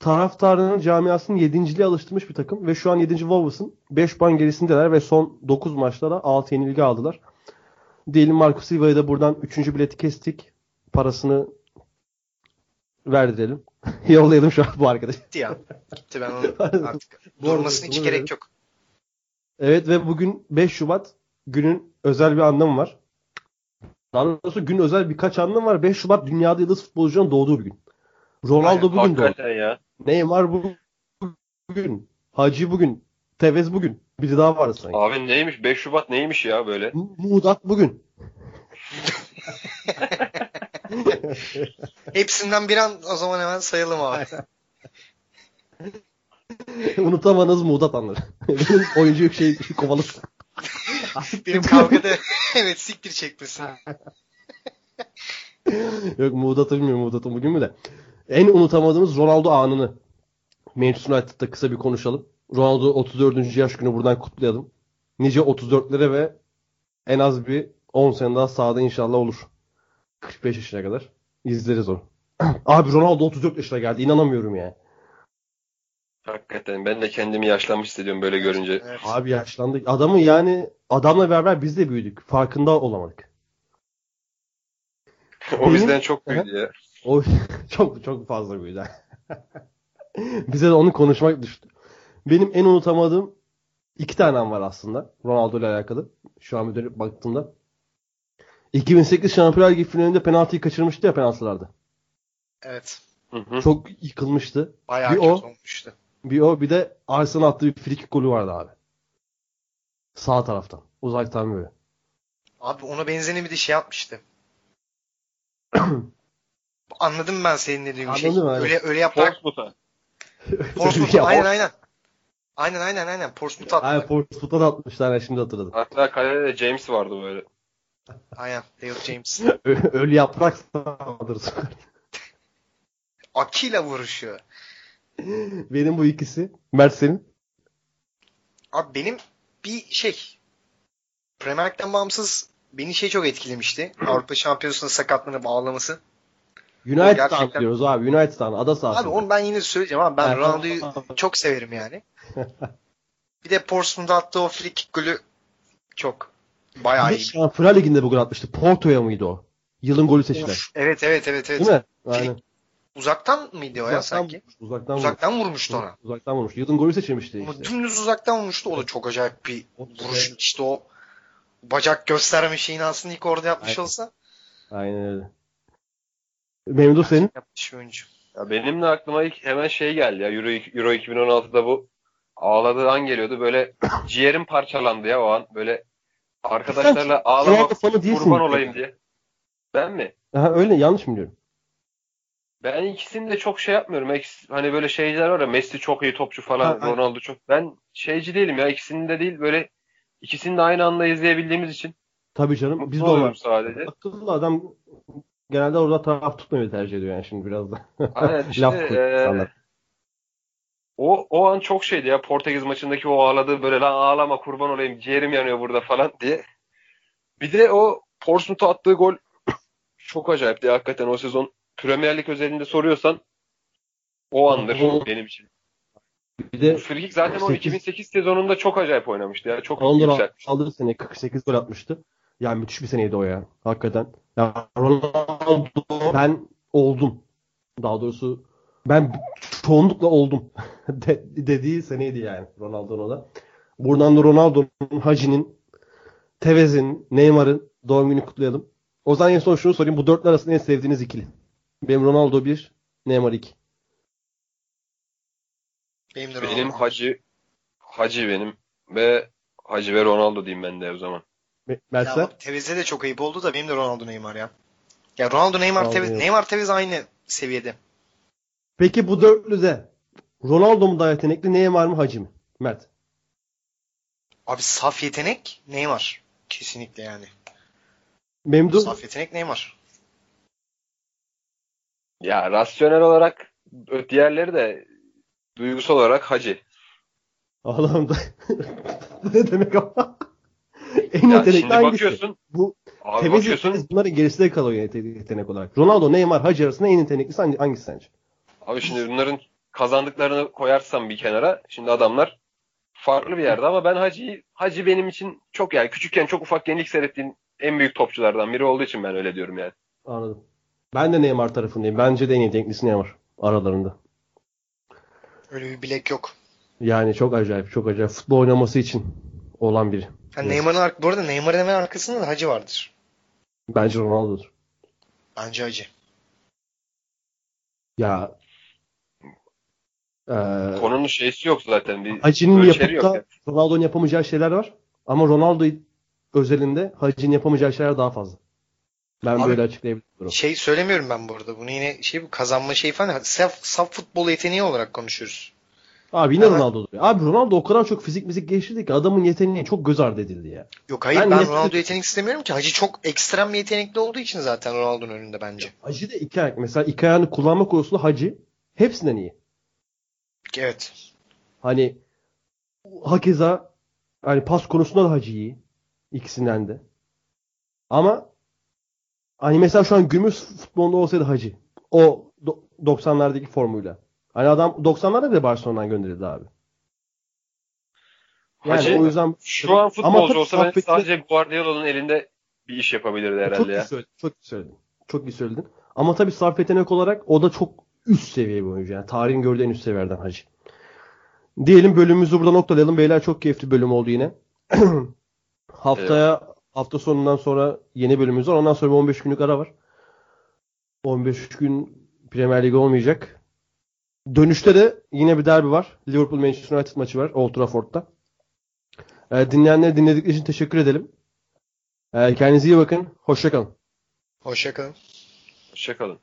taraftarının camiasının 7.liğe alıştırmış bir takım. Ve şu an 7. Wolves'ın 5 puan gerisindeler ve son 9 maçta da 6 yenilgi aldılar. Diyelim Marco Silva'ya da buradan 3. bileti kestik. Parasını verdirelim. Yollayalım şu an bu arkadaşı. Gitti ya. Gitti ben onu artık. Durmasına hiç gerek yok. Evet ve bugün 5 Şubat günün özel bir anlamı var. Daha doğrusu gün özel birkaç anlam var. 5 Şubat dünyada yıldız futbolcunun doğduğu bir gün. Ronaldo bugün doğdu. Ya. Neymar bu- bugün. Hacı bugün. Tevez bugün. Biri daha var sanki. Abi neymiş? 5 Şubat neymiş ya böyle? Mu- Muğdat bugün. Hepsinden bir an o zaman hemen sayalım abi. Unutamanız Muğdat anları. Benim oyuncu şey kovalık. Benim kavgada evet siktir çekmesin. Yok Muğdat'ı bilmiyorum Muğdat'ın bugün mü de. En unutamadığımız Ronaldo anını. Manchester United'da kısa bir konuşalım. Ronaldo 34. yaş günü buradan kutlayalım. Nice 34'lere ve en az bir 10 sene daha sahada inşallah olur. 45 yaşına kadar. İzleriz onu. Abi Ronaldo 34 yaşına geldi. İnanamıyorum ya. Hakikaten ben de kendimi yaşlanmış hissediyorum böyle görünce. Evet. Abi yaşlandık. Adamı yani adamla beraber biz de büyüdük. Farkında olamadık. o bizden çok büyüdü ya. O çok çok fazla büyüdü. Bize de onu konuşmak düştü. Benim en unutamadığım iki tanem var aslında. Ronaldo ile alakalı. Şu an bir dönüp baktığımda. 2008 Şampiyonlar Ligi finalinde penaltıyı kaçırmıştı ya penaltılarda. Evet. Hı hı. Çok yıkılmıştı. Bayağı Bir kötü o- olmuştu. Bir o bir de Arsenal attığı bir frikik golü vardı abi. Sağ taraftan. Uzaktan böyle. Abi ona benzeni bir de şey yapmıştı. Anladım ben senin dediğin şey. Anladım, aynen. Öyle öyle yaparak Portsmouth'a. Portsmouth Ya, aynen aynen. Aynen aynen aynen Portsmouth attı. Aynen Portsmouth'tan atmışlar. yani Şimdi hatırladım. Hatta kalede de James vardı böyle. Aynen David James. Ölü yaprak saldırısı. Aki'yle vuruşuyor. Benim bu ikisi. Mert senin. Abi benim bir şey Premier Lig'den bağımsız beni şey çok etkilemişti. Avrupa Şampiyonası'nda sakatlanıp ağlaması. United'dan gerçekten- diyoruz abi. United'dan. Ada sahası. Abi onu ben yine söyleyeceğim ama ben. Ronaldo'yu çok severim yani. Bir de Portsmouth'da attığı o free kick golü çok bayağı iyi. Şampiyonlar Ligi'nde bu gol atmıştı. Porto'ya mıydı o? Yılın golü seçilen. Evet evet evet evet. Değil mi? Aynen. Uzaktan mıydı o ya sanki? uzaktan, Uzaktan vurmuştu vurmuş. ona. Uzaktan vurmuş. Yılın golü seçilmişti işte. dümdüz uzaktan vurmuştu. O da çok acayip bir vuruş. İşte o bacak gösterme şeyini aslında ilk orada yapmış Aynen. olsa Aynen öyle. Memduh senin. yapmış oyuncu. Ya benim de aklıma ilk hemen şey geldi ya. Euro, Euro 2016'da bu ağladığı an geliyordu. Böyle ciğerim parçalandı ya o an. Böyle arkadaşlarla ağlama kurban olayım diye. Ben mi? Aha, öyle yanlış mı diyorum? Ben ikisini de çok şey yapmıyorum. Hani böyle şeyler var ya Messi çok iyi topçu falan, Ha, ha. Ronaldo çok. Ben şeyci değilim ya. ikisini de değil böyle ikisini de aynı anda izleyebildiğimiz için Tabii canım. mutlu Biz de oluyorum olarak. sadece. Akıllı adam genelde orada taraf tutmayı tercih ediyor yani şimdi biraz da. Aynen işte Laf e, o, o an çok şeydi ya Portekiz maçındaki o ağladığı böyle lan ağlama kurban olayım ciğerim yanıyor burada falan diye. Bir de o Portsmouth'a attığı gol çok acayipti hakikaten o sezon. Premier Lig özelinde soruyorsan o andır O- benim için. Bir de Frikik zaten o 48 2008 sezonunda çok acayip oynamıştı ya. Çok yükseltmiş. aldığı sene 48 gol atmıştı. Yani müthiş bir seneydi o ya. Hakikaten. Ya Ronaldo ben oldum. Daha doğrusu ben çoğunlukla oldum. De- dediği seneydi yani Ronaldo'nun da. Buradan da Ronaldo'nun, Hacı'nin, Tevez'in, Neymar'ın doğum günü kutlayalım. O zaman en son şunu sorayım. Bu dörtlü arasında en sevdiğiniz ikili. Benim Ronaldo 1, Neymar 2. Benim de Benim. Hacı Hacı benim ve Hacı ve Ronaldo diyeyim ben de o zaman. Me- Ya Tevez'e de çok ayıp oldu da benim de Ronaldo Neymar ya. Ya Ronaldo Neymar Ronaldo Tevez Neymar. Tevez aynı seviyede. Peki bu dörtlüde Ronaldo mu daha yetenekli, Neymar mı, Hacı mı? Mert. Abi saf yetenek Neymar. Kesinlikle yani. Memduh Saf yetenek Neymar. Ya rasyonel olarak diğerleri de duygusal olarak Hacı. Allah'ım da ne demek ama? En Ya yetenekli hangisi? bakıyorsun Bu abi bakıyorsun bunların gerisinde kalıyor yete- yetenek olarak. Ronaldo, Neymar, Hacı arasında en yeteneklisi hangi- hangisi sence? abi şimdi bunların kazandıklarını koyarsam bir kenara şimdi adamlar farklı bir yerde ama ben Hacı'yı Hacı benim için çok yani küçükken çok ufakken ilk seyrettiğim en büyük topçulardan biri olduğu için ben öyle diyorum yani. Anladım. Ben de Neymar tarafındayım. Bence de en yeteneklisi Neymar aralarında. Öyle bir bilek yok. Yani çok acayip, çok acayip. Futbol oynaması için olan biri. Yani. Neymar'ın ar- bu arada Neymar'ın hemen arkasında da Hacı vardır. Bence Ronaldo'dur. Bence acı. Ya ee, Konunun şeysi yok zaten. Bir Hacı'nın ölçeri yapıp da yani. Ronaldo'nun yapamayacağı şeyler var. Ama Ronaldo özelinde Hacı'nın yapamayacağı şeyler daha fazla. Ben Abi- böyle açıklayabilirim. Şey söylemiyorum ben bu arada. Bunu yine şey bu kazanma şey falan. Saf, saf futbol yeteneği olarak konuşuyoruz. Abi yine Ronaldo'dur. ya. Abi Ronaldo o kadar çok fizik müzik geliştirdi ki adamın yeteneği çok göz ardı edildi ya. Yok hayır Ben ben, nefret- Ronaldo yetenek istemiyorum ki. Hacı çok ekstrem bir yetenekli olduğu için zaten Ronaldo'nun önünde bence. Hacı da iki ayak. Mesela iki ayağını kullanma konusunda Hacı hepsinden iyi. Evet. Hani hakeza hani pas konusunda da Hacı iyi. İkisinden de. Ama hani mesela şu an günümüz futbolunda olsaydı Hacı. O do- 90'lardaki formuyla. Hani adam 90'larda bile Barcelona'dan gönderildi abi. Yani Hacı o yüzden şu an futbolcu olsa sohbeti- sadece Guardiola'nın elinde bir iş yapabilirdi Çok herhalde iyi ya. söyledin. Çok iyi söyledin. Çok iyi söyledin. Ama tabii sarf yetenek olarak o da çok üst seviye bir oyuncu. Yani tarihin gördüğü en üst seviyelerden Hacı. Diyelim bölümümüzü burada noktalayalım. Beyler çok keyifli bölüm oldu yine. Haftaya hafta sonundan sonra yeni bölümümüz var. Ondan sonra bir 15 günlük ara var. 15 gün Premier Lig olmayacak. Dönüşte de yine bir derbi var. Liverpool Manchester United maçı var Old Trafford'da. Ee, dinleyenlere dinledikleri için teşekkür edelim. Ee, kendinize iyi bakın. Hoşçakalın. Hoşçakalın. Hoşçakalın.